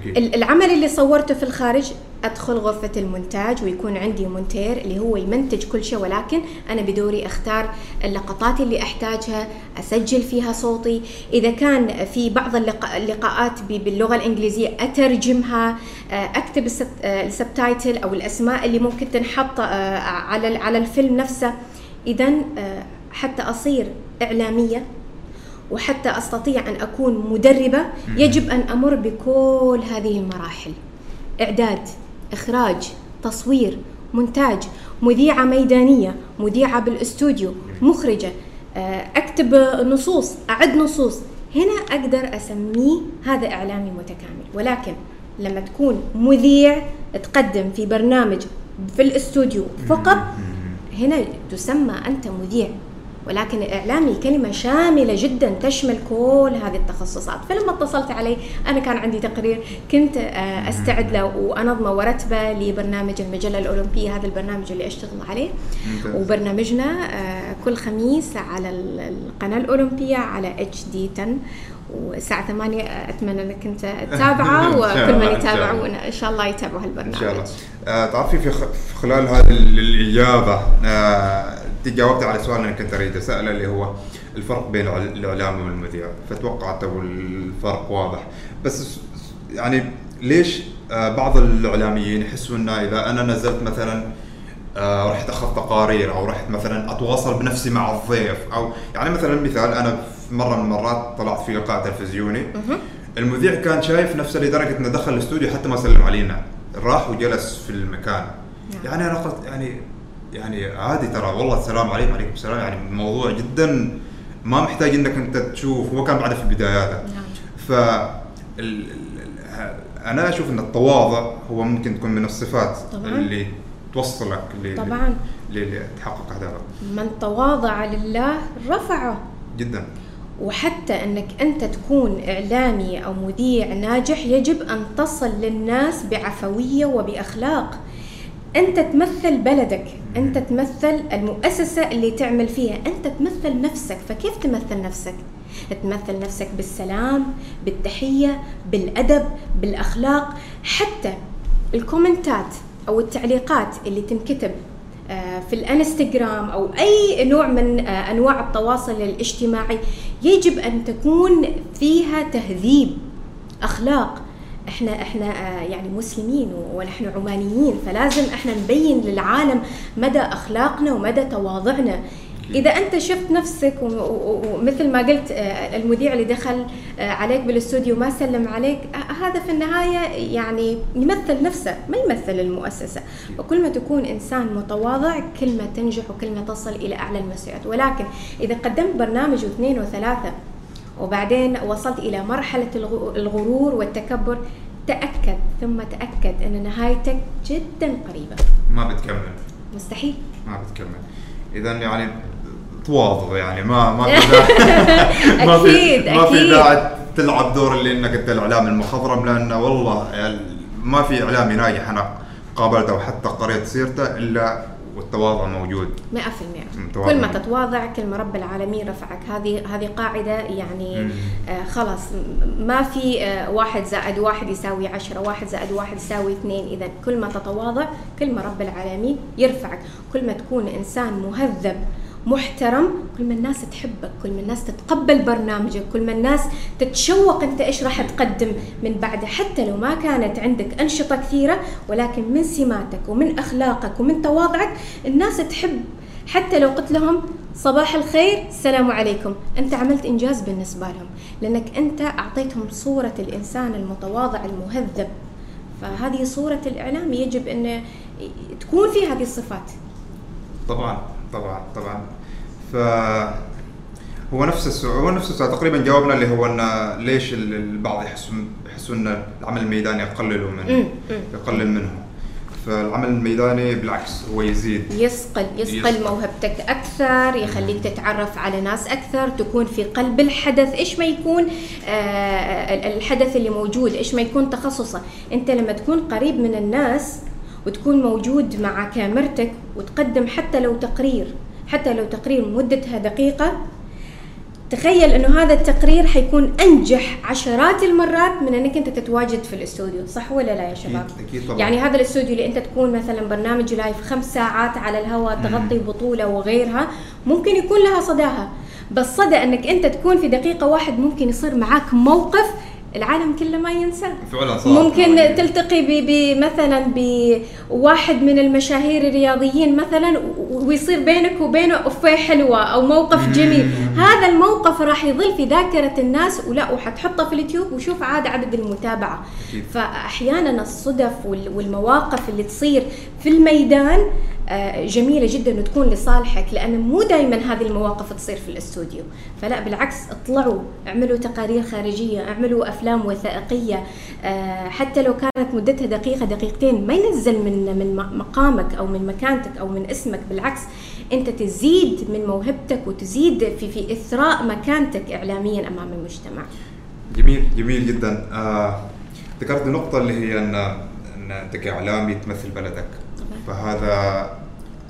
أكيد. العمل اللي صورته في الخارج أدخل غرفة المونتاج ويكون عندي مونتير اللي هو يمنتج كل شيء ولكن أنا بدوري أختار اللقطات اللي أحتاجها أسجل فيها صوتي إذا كان في بعض اللقاءات باللغة الإنجليزية أترجمها آه، أكتب آه، السبتايتل أو الأسماء اللي ممكن تنحط آه، على على الفيلم نفسه اذا حتى أصير إعلامية وحتى أستطيع أن أكون مدربة يجب أن أمر بكل هذه المراحل. إعداد إخراج تصوير مونتاج مذيعة ميدانية مذيعة بالأستوديو مخرجة آه، أكتب نصوص أعد نصوص. هنا أقدر أسميه هذا إعلامي متكامل. ولكن لما تكون مذيع تقدم في برنامج في الأستوديو فقط هنا تسمى أنت مذيع. ولكن الإعلامي كلمة شاملة جدا تشمل كل هذه التخصصات. فلما اتصلت علي أنا كان عندي تقرير كنت آه، أستعد له وأنظمه ورتبة لبرنامج المجلة الأولمبية هذا البرنامج اللي أشتغل عليه. وبرنامجنا آه، كل خميس على ال- القناة الأولمبية على اتش دي 10 والساعة 8 أتمنى أنك أنت تتابعه إن وكل من إن الله. إن شاء الله يتابعوا هالبرنامج إن شاء الله. آه تعرفي في خلال هذه ال- تجاوبت على سؤال أنا كنت اريد اساله اللي هو الفرق بين الاعلامي والمذيع فتوقعت أبو الفرق واضح. بس يعني ليش آه بعض الإعلاميين يحسوا إنه إذا أنا نزلت مثلا آه رحت اخذت تقارير أو رحت مثلا أتواصل بنفسي مع الضيف أو يعني مثلا مثال أنا في مرة من المرات طلعت في لقاء تلفزيوني. المذيع كان شايف نفسه لدرجة إنه دخل الاستوديو حتى ما سلم علينا. راح وجلس في المكان. نعم. يعني أنا قلت يعني يعني عادي ترى. والله السلام عليكم وعليكم السلام. يعني الموضوع جدا ما محتاج إنك أنت تشوف. هو كان بعده في بداياته نعم. ف أنا أشوف إن التواضع هو ممكن تكون من الصفات طبعاً. اللي توصلك ل- طبعاً. لتحقق أهدافك. من تواضع لله رفعه. جدا. وحتى إنك أنت تكون إعلامي أو مذيع ناجح يجب أن تصل للناس بعفوية وبأخلاق. أنت تمثل بلدك. أنت تمثل المؤسسة اللي تعمل فيها. أنت تمثل نفسك. فكيف تمثل نفسك؟ تمثل نفسك بالسلام بالتحية بالأدب بالأخلاق حتى الكومنتات أو التعليقات اللي تنكتب آه، في الانستغرام أو أي نوع من آه، أنواع التواصل الاجتماعي يجب أن تكون فيها تهذيب أخلاق إحنا إحنا آه، يعني مسلمين ونحن عمانيين فلازم إحنا نبين للعالم مدى أخلاقنا ومدى تواضعنا. إذا أنت شفت نفسك ومثل ما قلت آه، المذيع اللي دخل آه، عليك بالاستوديو ما سلم عليك هذا في النهاية يعني يمثل نفسه ما يمثل المؤسسة. وكل ما تكون إنسان متواضع كل ما تنجح وكل ما تصل إلى أعلى المسيرات. ولكن إذا قدمت برنامج واثنين وثلاثة وبعدين وصلت إلى مرحلة الغ- الغرور والتكبر. تأكد ثم تأكد أن نهايتك جدا قريبة. ما بتكمل. مستحيل. ما بتكمل. اذا يعني تواضع يعني ما ما في ما في أكيد، ما في. داعي تلعب دور اللي إنك أنت الإعلام المخضرم لأن والله يعني ما في إعلامي ناجح أنا قابلته وحتى قريت سيرته إلا والتواضع موجود. 100% متواضع. كل ما تتواضع كل ما رب العالمين رفعك. هذه هذه قاعدة يعني مم. آه خلاص. ما في آه واحد زائد واحد يساوي عشرة واحد زائد واحد يساوي اثنين. اذا كل ما تتواضع كل ما رب العالمين يرفعك. كل ما تكون إنسان مهذب محترم كل ما الناس تحبك كل ما الناس تتقبل برنامجك كل ما الناس تتشوق انت إيش راح تقدم من بعده حتى لو ما كانت عندك أنشطة كثيرة ولكن من سماتك ومن أخلاقك ومن تواضعك الناس تحب. حتى لو قلت لهم صباح الخير السلام عليكم. أنت عملت إنجاز بالنسبة لهم لأنك أنت أعطيتهم صورة الإنسان المتواضع المهذب. فهذه صورة الإعلام يجب أن تكون في هذه الصفات. طبعا. طبعا طبعا. ف هو نفس السؤال هو نفس السؤال. تقريبا جاوبنا اللي هو إن ليش ال- البعض يحسون يحسون إن العمل الميداني يقللوا منه. يقلل منه. فالعمل الميداني بالعكس هو يزيد. يصقل يصقل يصقل. موهبتك أكثر يخليك تتعرف على ناس أكثر تكون في قلب الحدث. إيش ما يكون آه ال- الحدث اللي موجود إيش ما يكون تخصصه. أنت لما تكون قريب من الناس وتكون موجود مع كاميرتك وتقدم حتى لو تقرير حتى لو تقرير مدتها دقيقة. تخيل إنه هذا التقرير حيكون أنجح عشرات المرات من إنك أنت تتواجد في الاستوديو صح ولا لا يا شباب؟ أكيد- أكيد طبعاً. يعني هذا الاستوديو اللي أنت تكون مثلا برنامج لايف خمس ساعات على الهواء تغطي بطولة وغيرها ممكن يكون لها صداها. بس صدى إنك أنت تكون في دقيقة واحد ممكن يصير معاك موقف العالم كله ما ينسى. فعلا صار. ممكن تلتقي ب- بمثلا بواحد من المشاهير الرياضيين مثلا ويصير بينك وبينه افيه حلوة أو موقف جميل. هذا الموقف راح يظل في ذاكرة الناس ولا وحتحطه في اليوتيوب وشوف عاد عدد المتابعة. أكيد. فاحيانا الصدف وال- والمواقف اللي تصير في الميدان جميلة جدا وتكون لصالحك لأن مو دائما هذه المواقف تصير في الاستوديو. فلا بالعكس اطلعوا اعملوا تقارير خارجية اعملوا أفلام وثائقية. آه، حتى لو كانت مدتها دقيقة دقيقتين ما ينزل من من مقامك أو من مكانتك أو من اسمك. بالعكس أنت تزيد من موهبتك وتزيد في في إثراء مكانتك إعلاميا أمام المجتمع. جميل جميل جدا. آه نقطة اللي هي أن انت كاعلامي تمثل بلدك. فهذا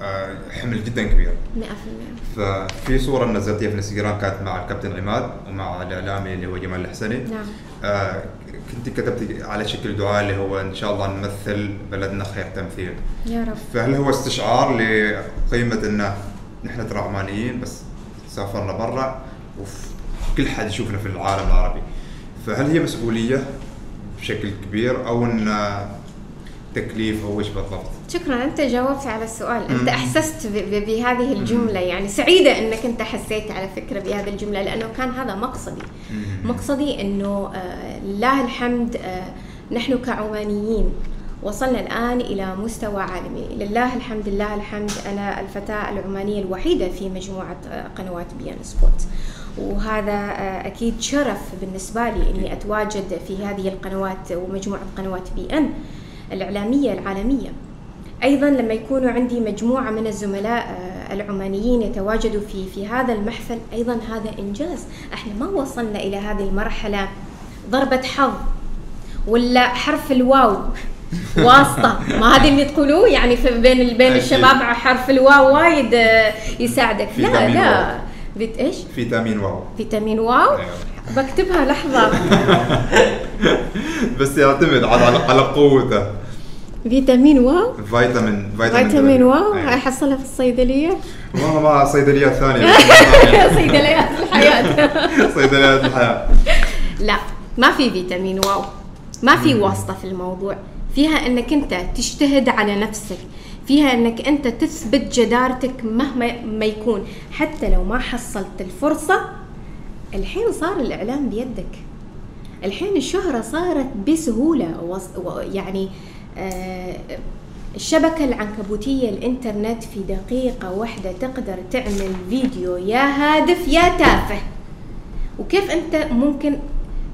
آه حمل جدا كبير. 100% ففي صورة نزلتيها في الانستغرام كانت مع الكابتن عماد ومع الإعلامي اللي هو جمال الحسني. نعم. آه كنت كتبت على شكل دعاء اللي هو إن شاء الله نمثل بلدنا خير تمثيل. يا رب. فهل هو استشعار لقيمة ان نحن ترى عمانيين بس سافرنا برا وكل حد يشوفنا في العالم العربي. فهل هي مسؤولية بشكل كبير أو إن تكليف أو إيش بالضبط؟ شكرا أنت جاوبت على السؤال. أنت. أحسست بهذه الجملة. يعني سعيدة إنك أنت حسيت على فكرة بهذه الجملة لأنه كان هذا مقصدي. مقصدي إنه آه، لله الحمد آه، نحن كعمانيين وصلنا الآن إلى مستوى عالمي. لله الحمد لله الحمد. أنا الفتاة العمانية الوحيدة في مجموعة آه، قنوات بي ان سبورت. وهذا أكيد شرف بالنسبة لي أني أتواجد في هذه القنوات ومجموعة قنوات بي أن الإعلامية العالمية. أيضا لما يكونوا عندي مجموعة من الزملاء آه، العمانيين يتواجدوا في في هذا المحفل أيضا هذا إنجاز. إحنا ما وصلنا إلى هذه المرحلة. ضربة حظ ولا حرف الواو؟ واسطة. ما هذه اللي تقولوه؟ يعني في بين بين. الشباب حرف الواو وايد آه، يساعدك. لا لا. واو. فيت إيش؟ فيتامين واو. فيتامين واو؟ أيوة. بكتبها لحظة. بس يعتمد على على قوته. فيتامين واو. فيتامين فيتامين فيتامين واو. أيوة. احصلها في الصيدلية؟ والله ما صيدليات ثانية. صيدليات الحياة. صيدليات الحياة. لا ما في فيتامين واو. ما في واسطة في الموضوع. فيها إنك أنت تجتهد على نفسك. فيها إنك أنت تثبت جدارتك مهما ما يكون. حتى لو ما حصلت الفرصة الحين صار الإعلام بيدك. الحين الشهرة صارت بسهولة. وص- و- يعني آه، الشبكة العنكبوتية الإنترنت في دقيقة واحدة تقدر تعمل فيديو. يا هادف يا تافه. وكيف أنت ممكن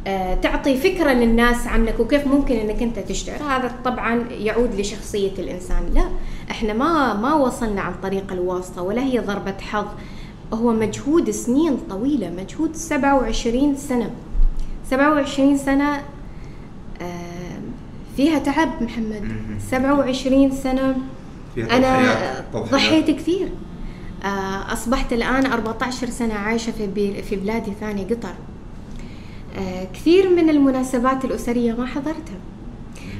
آه، تعطي فكرة للناس عنك؟ وكيف ممكن إنك أنت تشتهر هذا طبعا يعود لشخصية الإنسان. لا إحنا ما ما وصلنا عن طريق الواسطة ولا هي ضربة حظ. هو مجهود سنين طويلة مجهود 27 سنة. 27 سنة آه، فيها تعب محمد. مهم. 27 سنة أنا. ضحيت كثير. آه، أصبحت الآن 14 سنة عايشة في في بلاد ثانية قطر. آه، كثير من المناسبات الأسرية ما حضرتها.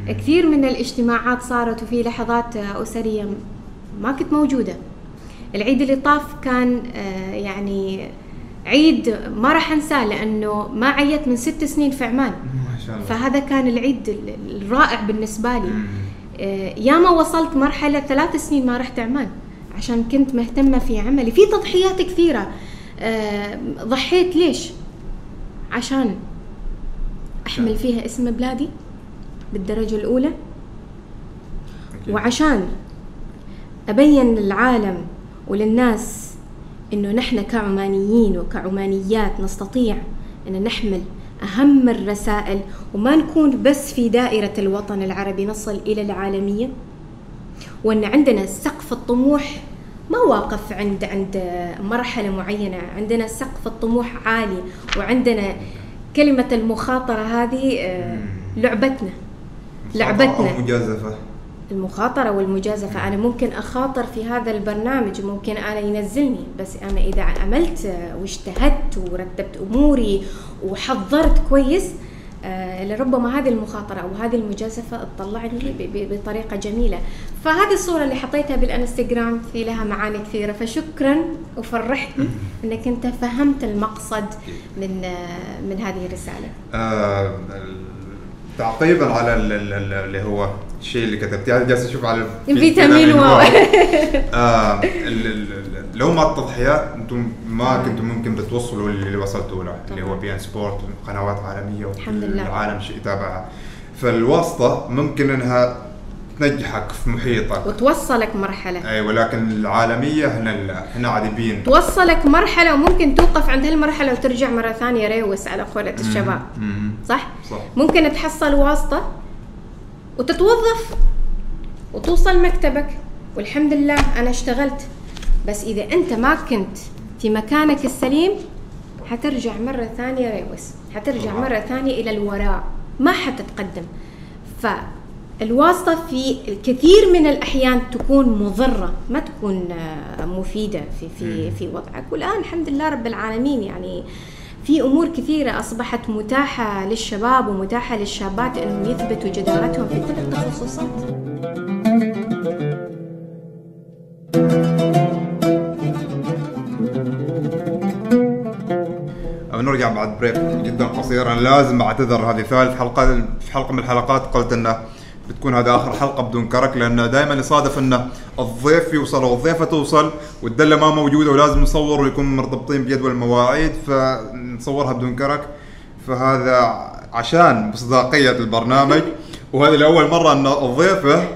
كثير من الاجتماعات صارت وفي لحظات أسرية ما كنت موجودة. العيد اللي طاف كان آه، يعني عيد ما راح أنساه لأنه ما عيت من ست سنين في عمان. ما شاء الله. فهذا كان العيد ال- الرائع بالنسبة لي. آه، ياما وصلت مرحلة ثلاث سنين ما رحت عمان عشان كنت مهتمة في عملي. في تضحيات كثيرة. آه، ضحيت ليش؟ عشان أحمل فيها اسم بلادي بالدرجة الأولى. أكيد. وعشان أبين للعالم وللناس إنه نحن كعمانيين وكعمانيات نستطيع أن نحمل أهم الرسائل وما نكون بس في دائرة الوطن العربي نصل إلى العالمية؟ وأن عندنا سقف الطموح ما واقف عند عند مرحلة معينة عندنا سقف الطموح عالي وعندنا كلمة المخاطرة هذه آه، لعبتنا لعبتنا. أو مجازفة. المخاطرة والمجازفة. أنا ممكن أخاطر في هذا البرنامج ممكن أنا ينزلني بس أنا إذا عملت واجتهدت ورتبت أموري وحضرت كويس آه، لربما هذه المخاطرة أو هذه المجازفة تطلعني بطريقة جميلة. فهذه الصورة اللي حطيتها بالإنستغرام في لها معاني كثيرة. فشكرا وفرحتني أنك أنت فهمت المقصد من آه، من هذه الرسالة. آه، تعقيبا على ال- ال- ال- اللي هو الشيء اللي كتبتيه. هذا جالس أشوف على في- فيتامين واو. آه، لو ما التضحيات أنتم ما كنتم ممكن بتوصلوا اللي وصلتوا له. اللي هو بي إن سبورت قنوات عالمية الحمد لله. والعالم شيء يتابعها فالواسطة ممكن إنها تنجحك في محيطك. وتوصلك مرحلة. أي ولكن العالمية إحنا لا. إحنا عادبين توصلك مرحلة وممكن توقف عند هالمرحلة وترجع مرة ثانية. ريوس على قولة الشباب. مم. صح؟ صح. ممكن تحصل واسطة. وتتوظف وتوصل مكتبك. والحمد لله أنا اشتغلت. بس إذا أنت ما كنت في مكانك السليم حترجع مرة ثانية ريوس حترجع. مرة ثانية إلى الوراء. ما حتتقدم. فالواسطة في الكثير من الأحيان تكون مضرة ما تكون آه، مفيدة في في في وضعك. والآن الحمد لله رب العالمين يعني في أمور كثيرة أصبحت متاحة للشباب ومتاحة للشابات إنهم يثبتوا جدارتهم في كل التخصصات. بنرجع بعد بريك جدا قصير أنا لازم أعتذر. هذه ثالث حلقة. في حلقة من الحلقات قلت انه بتكون هذه آخر حلقة بدون كرك لأنه دائما يصادف إنه الضيف يوصل أو الضيفة توصل والدلة ما موجودة ولازم نصور ويكون مرتبطين بجدول المواعيد فنصورها بدون كرك. فهذا عشان مصداقيه البرنامج وهذه لأول مرة إن الضيفة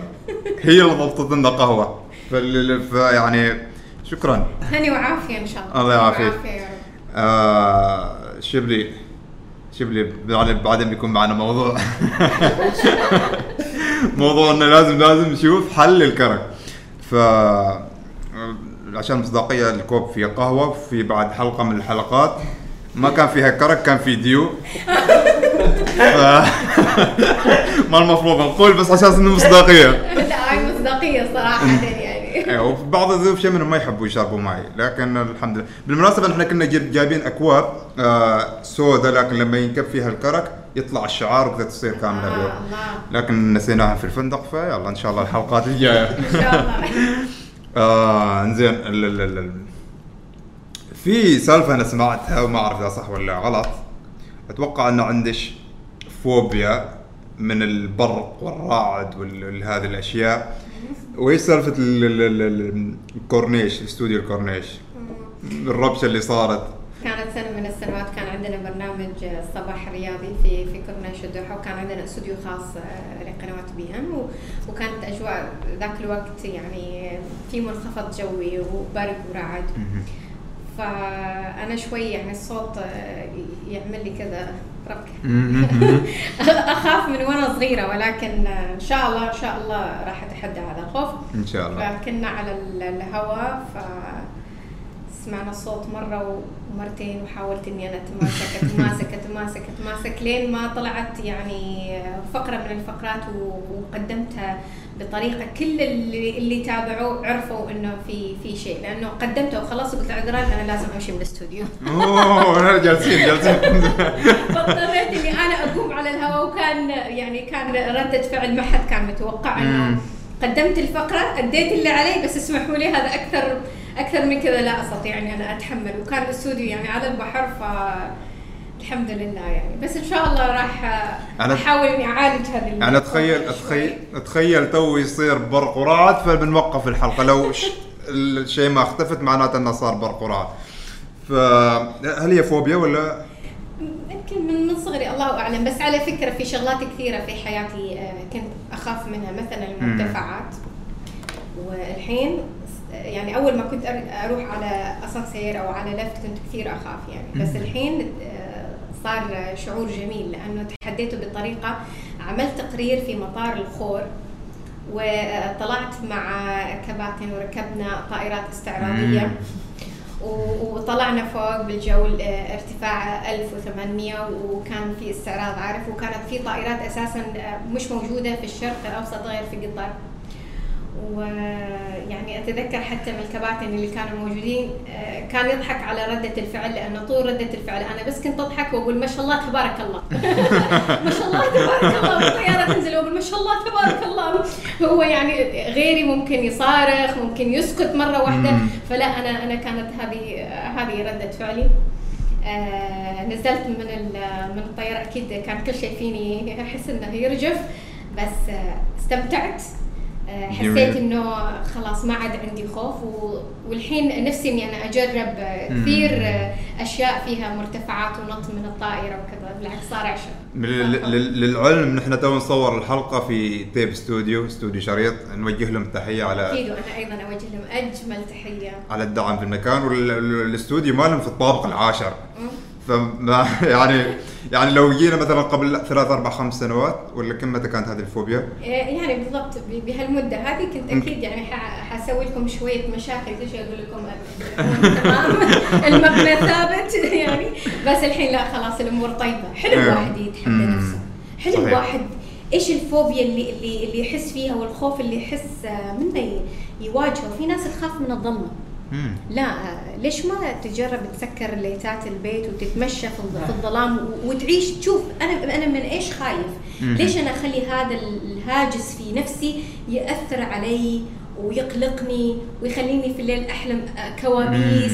هي اللي ضبطت لنا قهوة. فيعني شكرا. هني وعافية إن شاء الله. الله يعافيك. آه شبلي شبلي بعدين بيكون معنا موضوع. موضوع إنه لازم لازم نشوف حل للكرك. ف عشان مصداقية الكوب فيه قهوة في بعد حلقة من الحلقات. ما كان فيها كرك كان في ديو. ف... ما المفروض نقول بس عشان إنه مصداقية. لا هاي مصداقية صراحة يعني. أيوه وفي بعض الضيوف شيء منهم ما يحبوا يشربوا معي لكن الحمد لله. بالمناسبة إحنا كنا جايبين أكواب آه سوداء لكن لما ينكب فيها الكرك يطلع الشعار وكذا تصير كاملة آه بيض. الله. لكن نسيناها في الفندق فيلا إن شاء الله الحلقات الجاية. إن شاء الله. آه إنزين في سالفة أنا سمعتها وما أعرف إذا صح ولا غلط. أتوقع إنه عندك فوبيا من البرق والرعد وهذه الأشياء. وإيش سالفة ال- ال- ال- ال- الكورنيش استوديو الكورنيش؟ الربشة اللي صارت. كانت سنة من السنوات كان عندنا برنامج صباح رياضي في في كورنيش الدوحة وكان عندنا استوديو خاص آه، لقنوات بي إن و- وكانت أجواء ذاك الوقت يعني في منخفض جوي وبرد ورعد. فأنا شوي يعني الصوت آه، يعمل لي كذا ربكة. أخاف من وأنا صغيرة ولكن إن شاء الله إن شاء الله راح أتحدى هذا الخوف. إن شاء الله. فكنا على ال- الهواء ف سمعنا الصوت مرة ومرتين وحاولت إني أنا أتماسك أتماسك أتماسك أتماسك لين ما طلعت يعني فقرة من الفقرات وقدمتها بطريقة كل اللي, اللي تابعوا عرفوا إنه في في شيء. لأنه قدمته وخلاص قلت لعذران أنا لازم أمشي من الاستوديو. أوه جالسين جالسين. فاضطريت إني أنا أقوم على الهواء وكان يعني كان ردة فعل ما حد كان متوقع إنه. قدمت الفقرة أديت اللي علي بس اسمحوا لي هذا أكثر أكثر من كذا لا أستطيع إني أنا أتحمل. وكان الأستوديو يعني على البحر ف الحمد لله يعني. بس إن شاء الله راح أحاول إني أعالج هذه أنا اتخيل. اتخيل اتخيل تو يصير برق ورعد فبنوقف الحلقة. لو الشيء ما اختفت معناته إنه صار برق ورعد فهل هي فوبيا ولا؟ يمكن من من صغري الله أعلم. بس على فكرة في شغلات كثيرة في حياتي آه، كنت أخاف منها مثلا المرتفعات. والحين يعني أول ما كنت أروح على أسانسير أو على لفت كنت كثير أخاف يعني. بس الحين آه، صار شعور جميل لأنه تحديته بطريقه عملت تقرير في مطار الخور وطلعت مع كباتن وركبنا طائرات استعراضية. وطلعنا فوق بالجو آه، ارتفاع 1800 وكان في استعراض عارف؟ وكانت في طائرات أساسا آه، مش موجودة في الشرق الأوسط غير في قطر. ويعني أتذكر حتى من الكباتن اللي كانوا موجودين آه، كان يضحك على ردة الفعل لأنه طول ردة الفعل أنا بس كنت أضحك وأقول ما شاء الله تبارك الله. ما شاء الله تبارك الله. بالطيارة تنزل وأقول ما شاء الله تبارك الله. هو يعني غيري ممكن يصارخ ممكن يسكت مرة واحدة. فلا أنا أنا كانت هذه هذه ردة فعلي. آه نزلت من من الطيارة. أكيد كان كل شيء فيني أحس إنه يرجف بس آه استمتعت. حسيت جميل. إنه خلاص ما عاد عندي خوف والحين نفسي إني أنا أجرب آه،. كثير آه، أشياء فيها مرتفعات ونط من الطائرة وكذا بالعكس صار لل- للعلم نحن تو نصور الحلقة في Tape Studio استوديو شريط نوجه لهم تحية على أكيد وأنا أيضا أوجه لهم أجمل تحية على الدعم في المكان والاستوديو مالهم في الطابق العاشر. فما يعني يعني لو جينا مثلا قبل ثلاث أربع خمس سنوات ولا كم متى كانت هذه الفوبيا؟ يعني بالضبط بهالمدة هذه كنت أكيد يعني ح- حسوي لكم شوية مشاكل كل شيء أقول لكم تمام المبنى ثابت يعني بس الحين لا خلاص الأمور طيبة حلو أيوه. الواحد يتحدى. نفسه حلو. الواحد إيش الفوبيا اللي اللي اللي يحس فيها والخوف اللي يحس آه، منه يواجهه في ناس تخاف من الظلمة مم. لا ليش ما تجرب تسكر ليتات البيت وتتمشى في الظ- في الظلام وتعيش تشوف أنا أنا من إيش خايف؟ مم. ليش أنا أخلي هذا الهاجس في نفسي يأثر علي ويقلقني ويخليني في الليل أحلم كوابيس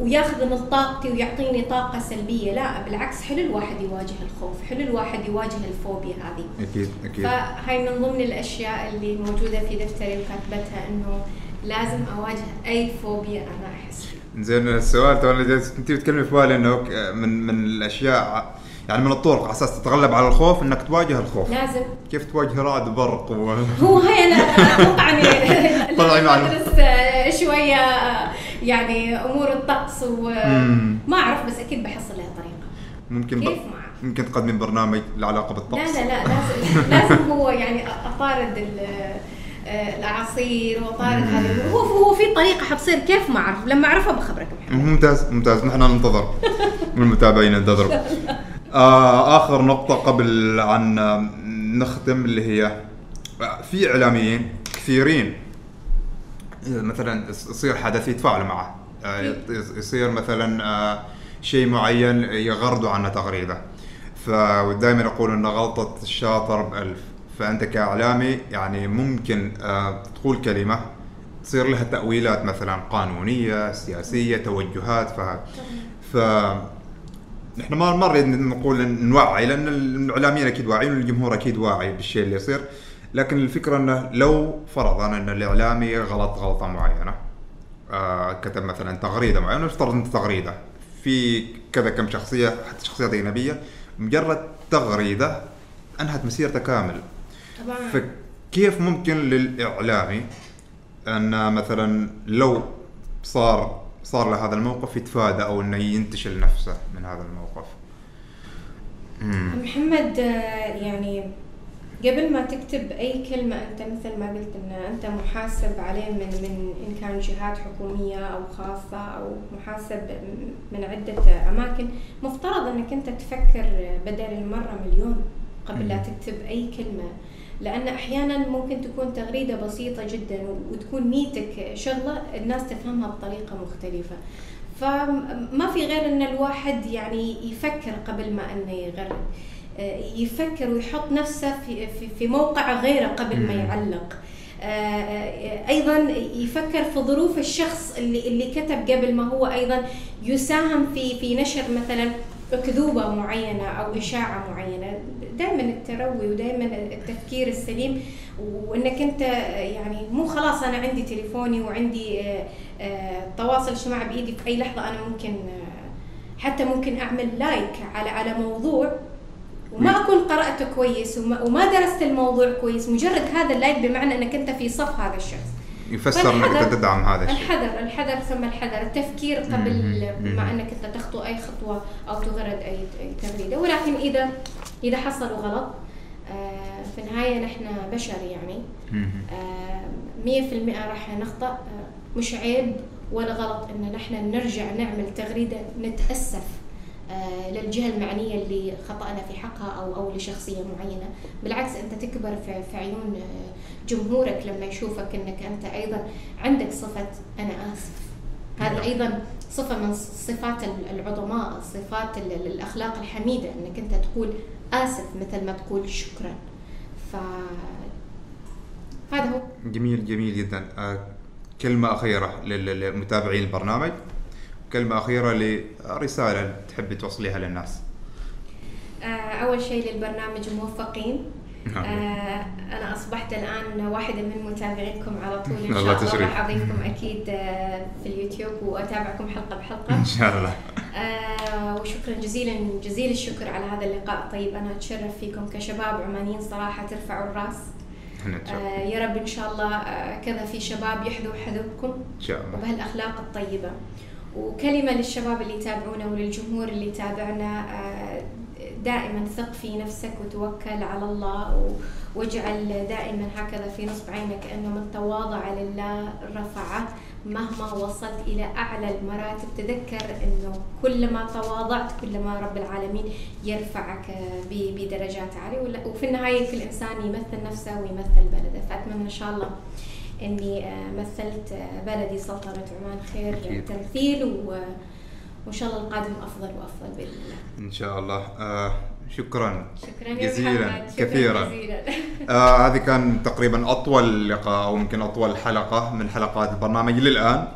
وياخذ من طاقتي ويعطيني طاقة سلبية لا بالعكس حلو الواحد يواجه الخوف حلو الواحد يواجه الفوبيا هذه أكيد أكيد فهاي من ضمن الأشياء اللي موجودة في دفتري وكاتبتها إنه لازم أواجه أي فوبيا أنا أحس فيها زين السؤال جالس أنت بتكلمي في بالي إنه ك- من من الأشياء يعني من الطرق على أساس تتغلب على الخوف إنك تواجه الخوف. لازم. كيف تواجه رعد وبرق و... هو هاي أنا أتوقع إني. أدرس آه، شوية آه، يعني أمور الطقس. وما أعرف بس أكيد بحصل لها طريقة. ممكن كيف ب... ممكن تقدمين برنامج له علاقه بالطقس. لا لا لا لازم لازم هو يعني أطارد ال- آه، الاعاصير واطارد مم. هذه هو هو في طريقة حتصير كيف ما أعرف؟ لما اعرفها بخبركم ممتاز ممتاز. نحن ننتظر من المتابعين ينتظروا آه آخر نقطة قبل عن آه، نختم اللي هي آه، في إعلاميين كثيرين آه، مثلا يص- يصير حدث يتفاعلوا معه. آه، يص- يصير مثلا آه، شيء معين يغردوا عنه تغريدة. فدائما يقول إن غلطة الشاطر بألف. فأنت كإعلامي يعني ممكن آه، تقول كلمة تصير لها تأويلات مثلا قانونية سياسية توجهات ف ف نحن ما ما نريد نقول نوعي لأن الإعلاميين أكيد واعيين والجمهور أكيد واعي بالشيء اللي يصير. لكن الفكرة إنه لو فرضا إن الإعلامي غلط غلطة معينة آه كتب مثلا تغريدة معينة نفترض انت تغريدة في كذا كم شخصية حتى شخصيات أجنبية مجرد تغريدة أنهت مسيرته كامل. طبعا فكيف ممكن للإعلامي أن مثلا لو صار صار له هذا الموقف يتفادى أو إنه ينتشل نفسه من هذا الموقف. مم. محمد آه، يعني قبل ما تكتب أي كلمة أنت مثل ما قلت إن أنت محاسب عليه من من إن كان جهات حكومية أو خاصة أو محاسب من عدة أماكن مفترض إنك أنت تفكر بدل المرة مليون قبل لا. تكتب أي كلمة لأن أحيانا ممكن تكون تغريدة بسيطة جدا وتكون نيتك شغلة الناس تفهمها بطريقة مختلفة. فما في غير إن الواحد يعني يفكر قبل ما إنه يغرد. آه، يفكر ويحط نفسه في في, في موقع غيره قبل ما. يعلق. آه، آه، أيضا يفكر في ظروف الشخص اللي اللي كتب قبل ما هو أيضا يساهم في في نشر مثلا اكذوبه معينة أو إشاعة معينة. دائما التروي ودائما التفكير السليم وإنك أنت يعني مو خلاص أنا عندي تليفوني وعندي آه، آه، تواصل اجتماعي بإيدي في أي لحظة أنا ممكن آه، حتى ممكن أعمل like على على موضوع وما أكون قرأته كويس وما, وما درست الموضوع كويس. مجرد هذا ال like بمعنى إنك أنت في صف هذا الشخص. يفسر إنك تدعم هذا الشيء. الحذر الحذر ثم الحذر التفكير قبل. ما إنك أنت تخطو أي خطوة أو تغرد اي تغريدة ولكن اذا إذا حصلوا غلط آه، في النهاية نحن بشر يعني مم. مية في المئة راح نخطأ آه، مش عيب ولا غلط إن نحن نرجع نعمل تغريدة نتأسف آه، للجهة المعنية اللي خطأنا في حقها أو أو لشخصية معينة. بالعكس أنت تكبر في في عيون آه، جمهورك لما يشوفك أنك أنت أيضا عندك صفة أنا آسف. هذه أيضا صفة من صفات ال- العظماء صفات ال- ال- الأخلاق الحميدة أنك أنت تقول آسف مثل ما تقول شكرا. ف هذا هو. جميل جميل جدا. آه، كلمة أخيرة لل- لمتابعين البرنامج. كلمة أخيرة لرسالة تحبي توصليها للناس. آه، أول شيء للبرنامج موفقين. نعم. آه، أنا أصبحت الآن واحدة من متابعينكم على طول. إن شاء الله تشريف. راح أضيفكم أكيد آه، في اليوتيوب وأتابعكم حلقة بحلقة. إن شاء الله. آه، وشكرا جزيلا جزيل الشكر على هذا اللقاء. الطيب أنا أتشرف فيكم كشباب عمانيين صراحة ترفعوا الرأس. آه، يا رب إن شاء الله كذا في شباب يحذو حذوكم إن شاء الله. وبهالأخلاق الطيبة. وكلمة للشباب اللي يتابعونا وللجمهور اللي يتابعنا آه، دائما ثق في نفسك وتوكل على الله واجعل دائما هكذا في نصب عينك إنه من تواضع لله رفعه مهما وصلت إلى أعلى المراتب. تذكر إنه كلما تواضعت كلما رب العالمين يرفعك بدرجات عالية. وفي النهاية كل إنسان يمثل نفسه ويمثل بلده. فأتمنى إن شاء الله إني آه، مثلت آه، بلدي سلطنة عمان خير. تمثيل و- وإن شاء الله القادم أفضل وأفضل بإذن الله. إن شاء الله. آه شكرا. شكرا جزيلا. محمد. شكرا كثيرا. جزيلا. آه هذه كان تقريبا أطول لقاء أو يمكن أطول حلقة من حلقات البرنامج للآن.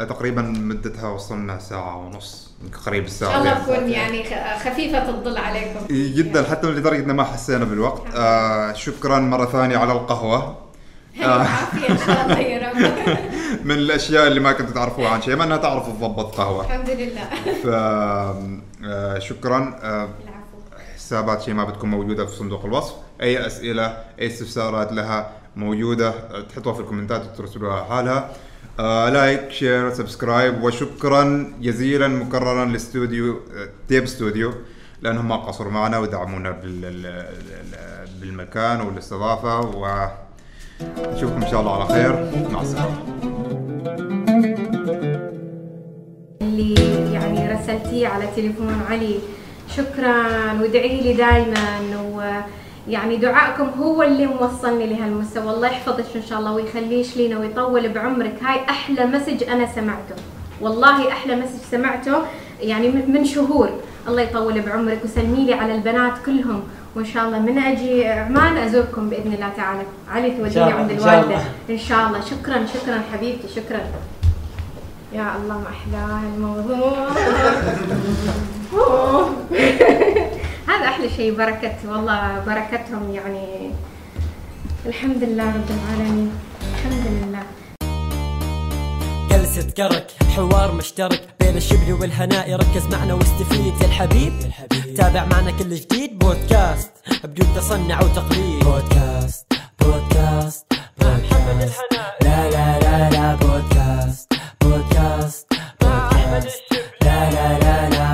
آه تقريبا مدتها وصلنا ساعة ونص قريب إن الساعة شاء الله اكون يعني خفيفة الظل عليكم. جدا. حتى لدرجة ان ما حسينا بالوقت. آه شكرا مرة ثانية على القهوة. العافيه إن شاء الله يا رب. من الأشياء اللي ما كنتوا تعرفوها عن شيء إنها تعرف تضبط قهوة. الحمد لله. ف آه، شكرا. آه، حسابات شيء ما بتكون موجودة في صندوق الوصف. أي أسئلة أي استفسارات لها موجودة آه، تحطوها في ال commentات وترسلوها حالها. آه like share subscribe وشكرا جزيلا مكررا لاستوديو آه، Tape Studio لأنهم ما قصروا معنا ودعمونا بال- ال- ال- بالمكان والإستضافة. ونشوفكم إن شاء الله على خير. مع السلامة. اللي يعني رسلتيه على تليفون علي شكرا. وادعي لي دائما ويعني دعائكم هو اللي موصلني لهالمستوى. الله يحفظك إن شاء الله ويخليش لينا ويطول بعمرك. هاي أحلى message أنا سمعته. والله أحلى message سمعته يعني من شهور. الله يطول بعمرك وسلمي لي على البنات كلهم. وإن شاء الله من أجي عمان أزوركم بإذن الله تعالى. علي توديني عند إن شاء الوالدة. الله. إن شاء الله. شكرا شكرا حبيبتي شكرا. يا الله ما أحلى الموضوع. هذا أحلى شيء بركة. والله بركتهم يعني. الحمد لله رب العالمين. الحمد لله. جلسة كرك حوار مشترك بين الشبل والهناء. ركز معنا واستفيد يا الحبيب. تابع معنا كل جديد. بودكاست بدون تصنع وتقليد. بودكاست بودكاست بودكاست. لا لا لا لا بودكاست بودكاست بودكاست. لا لا لا لا.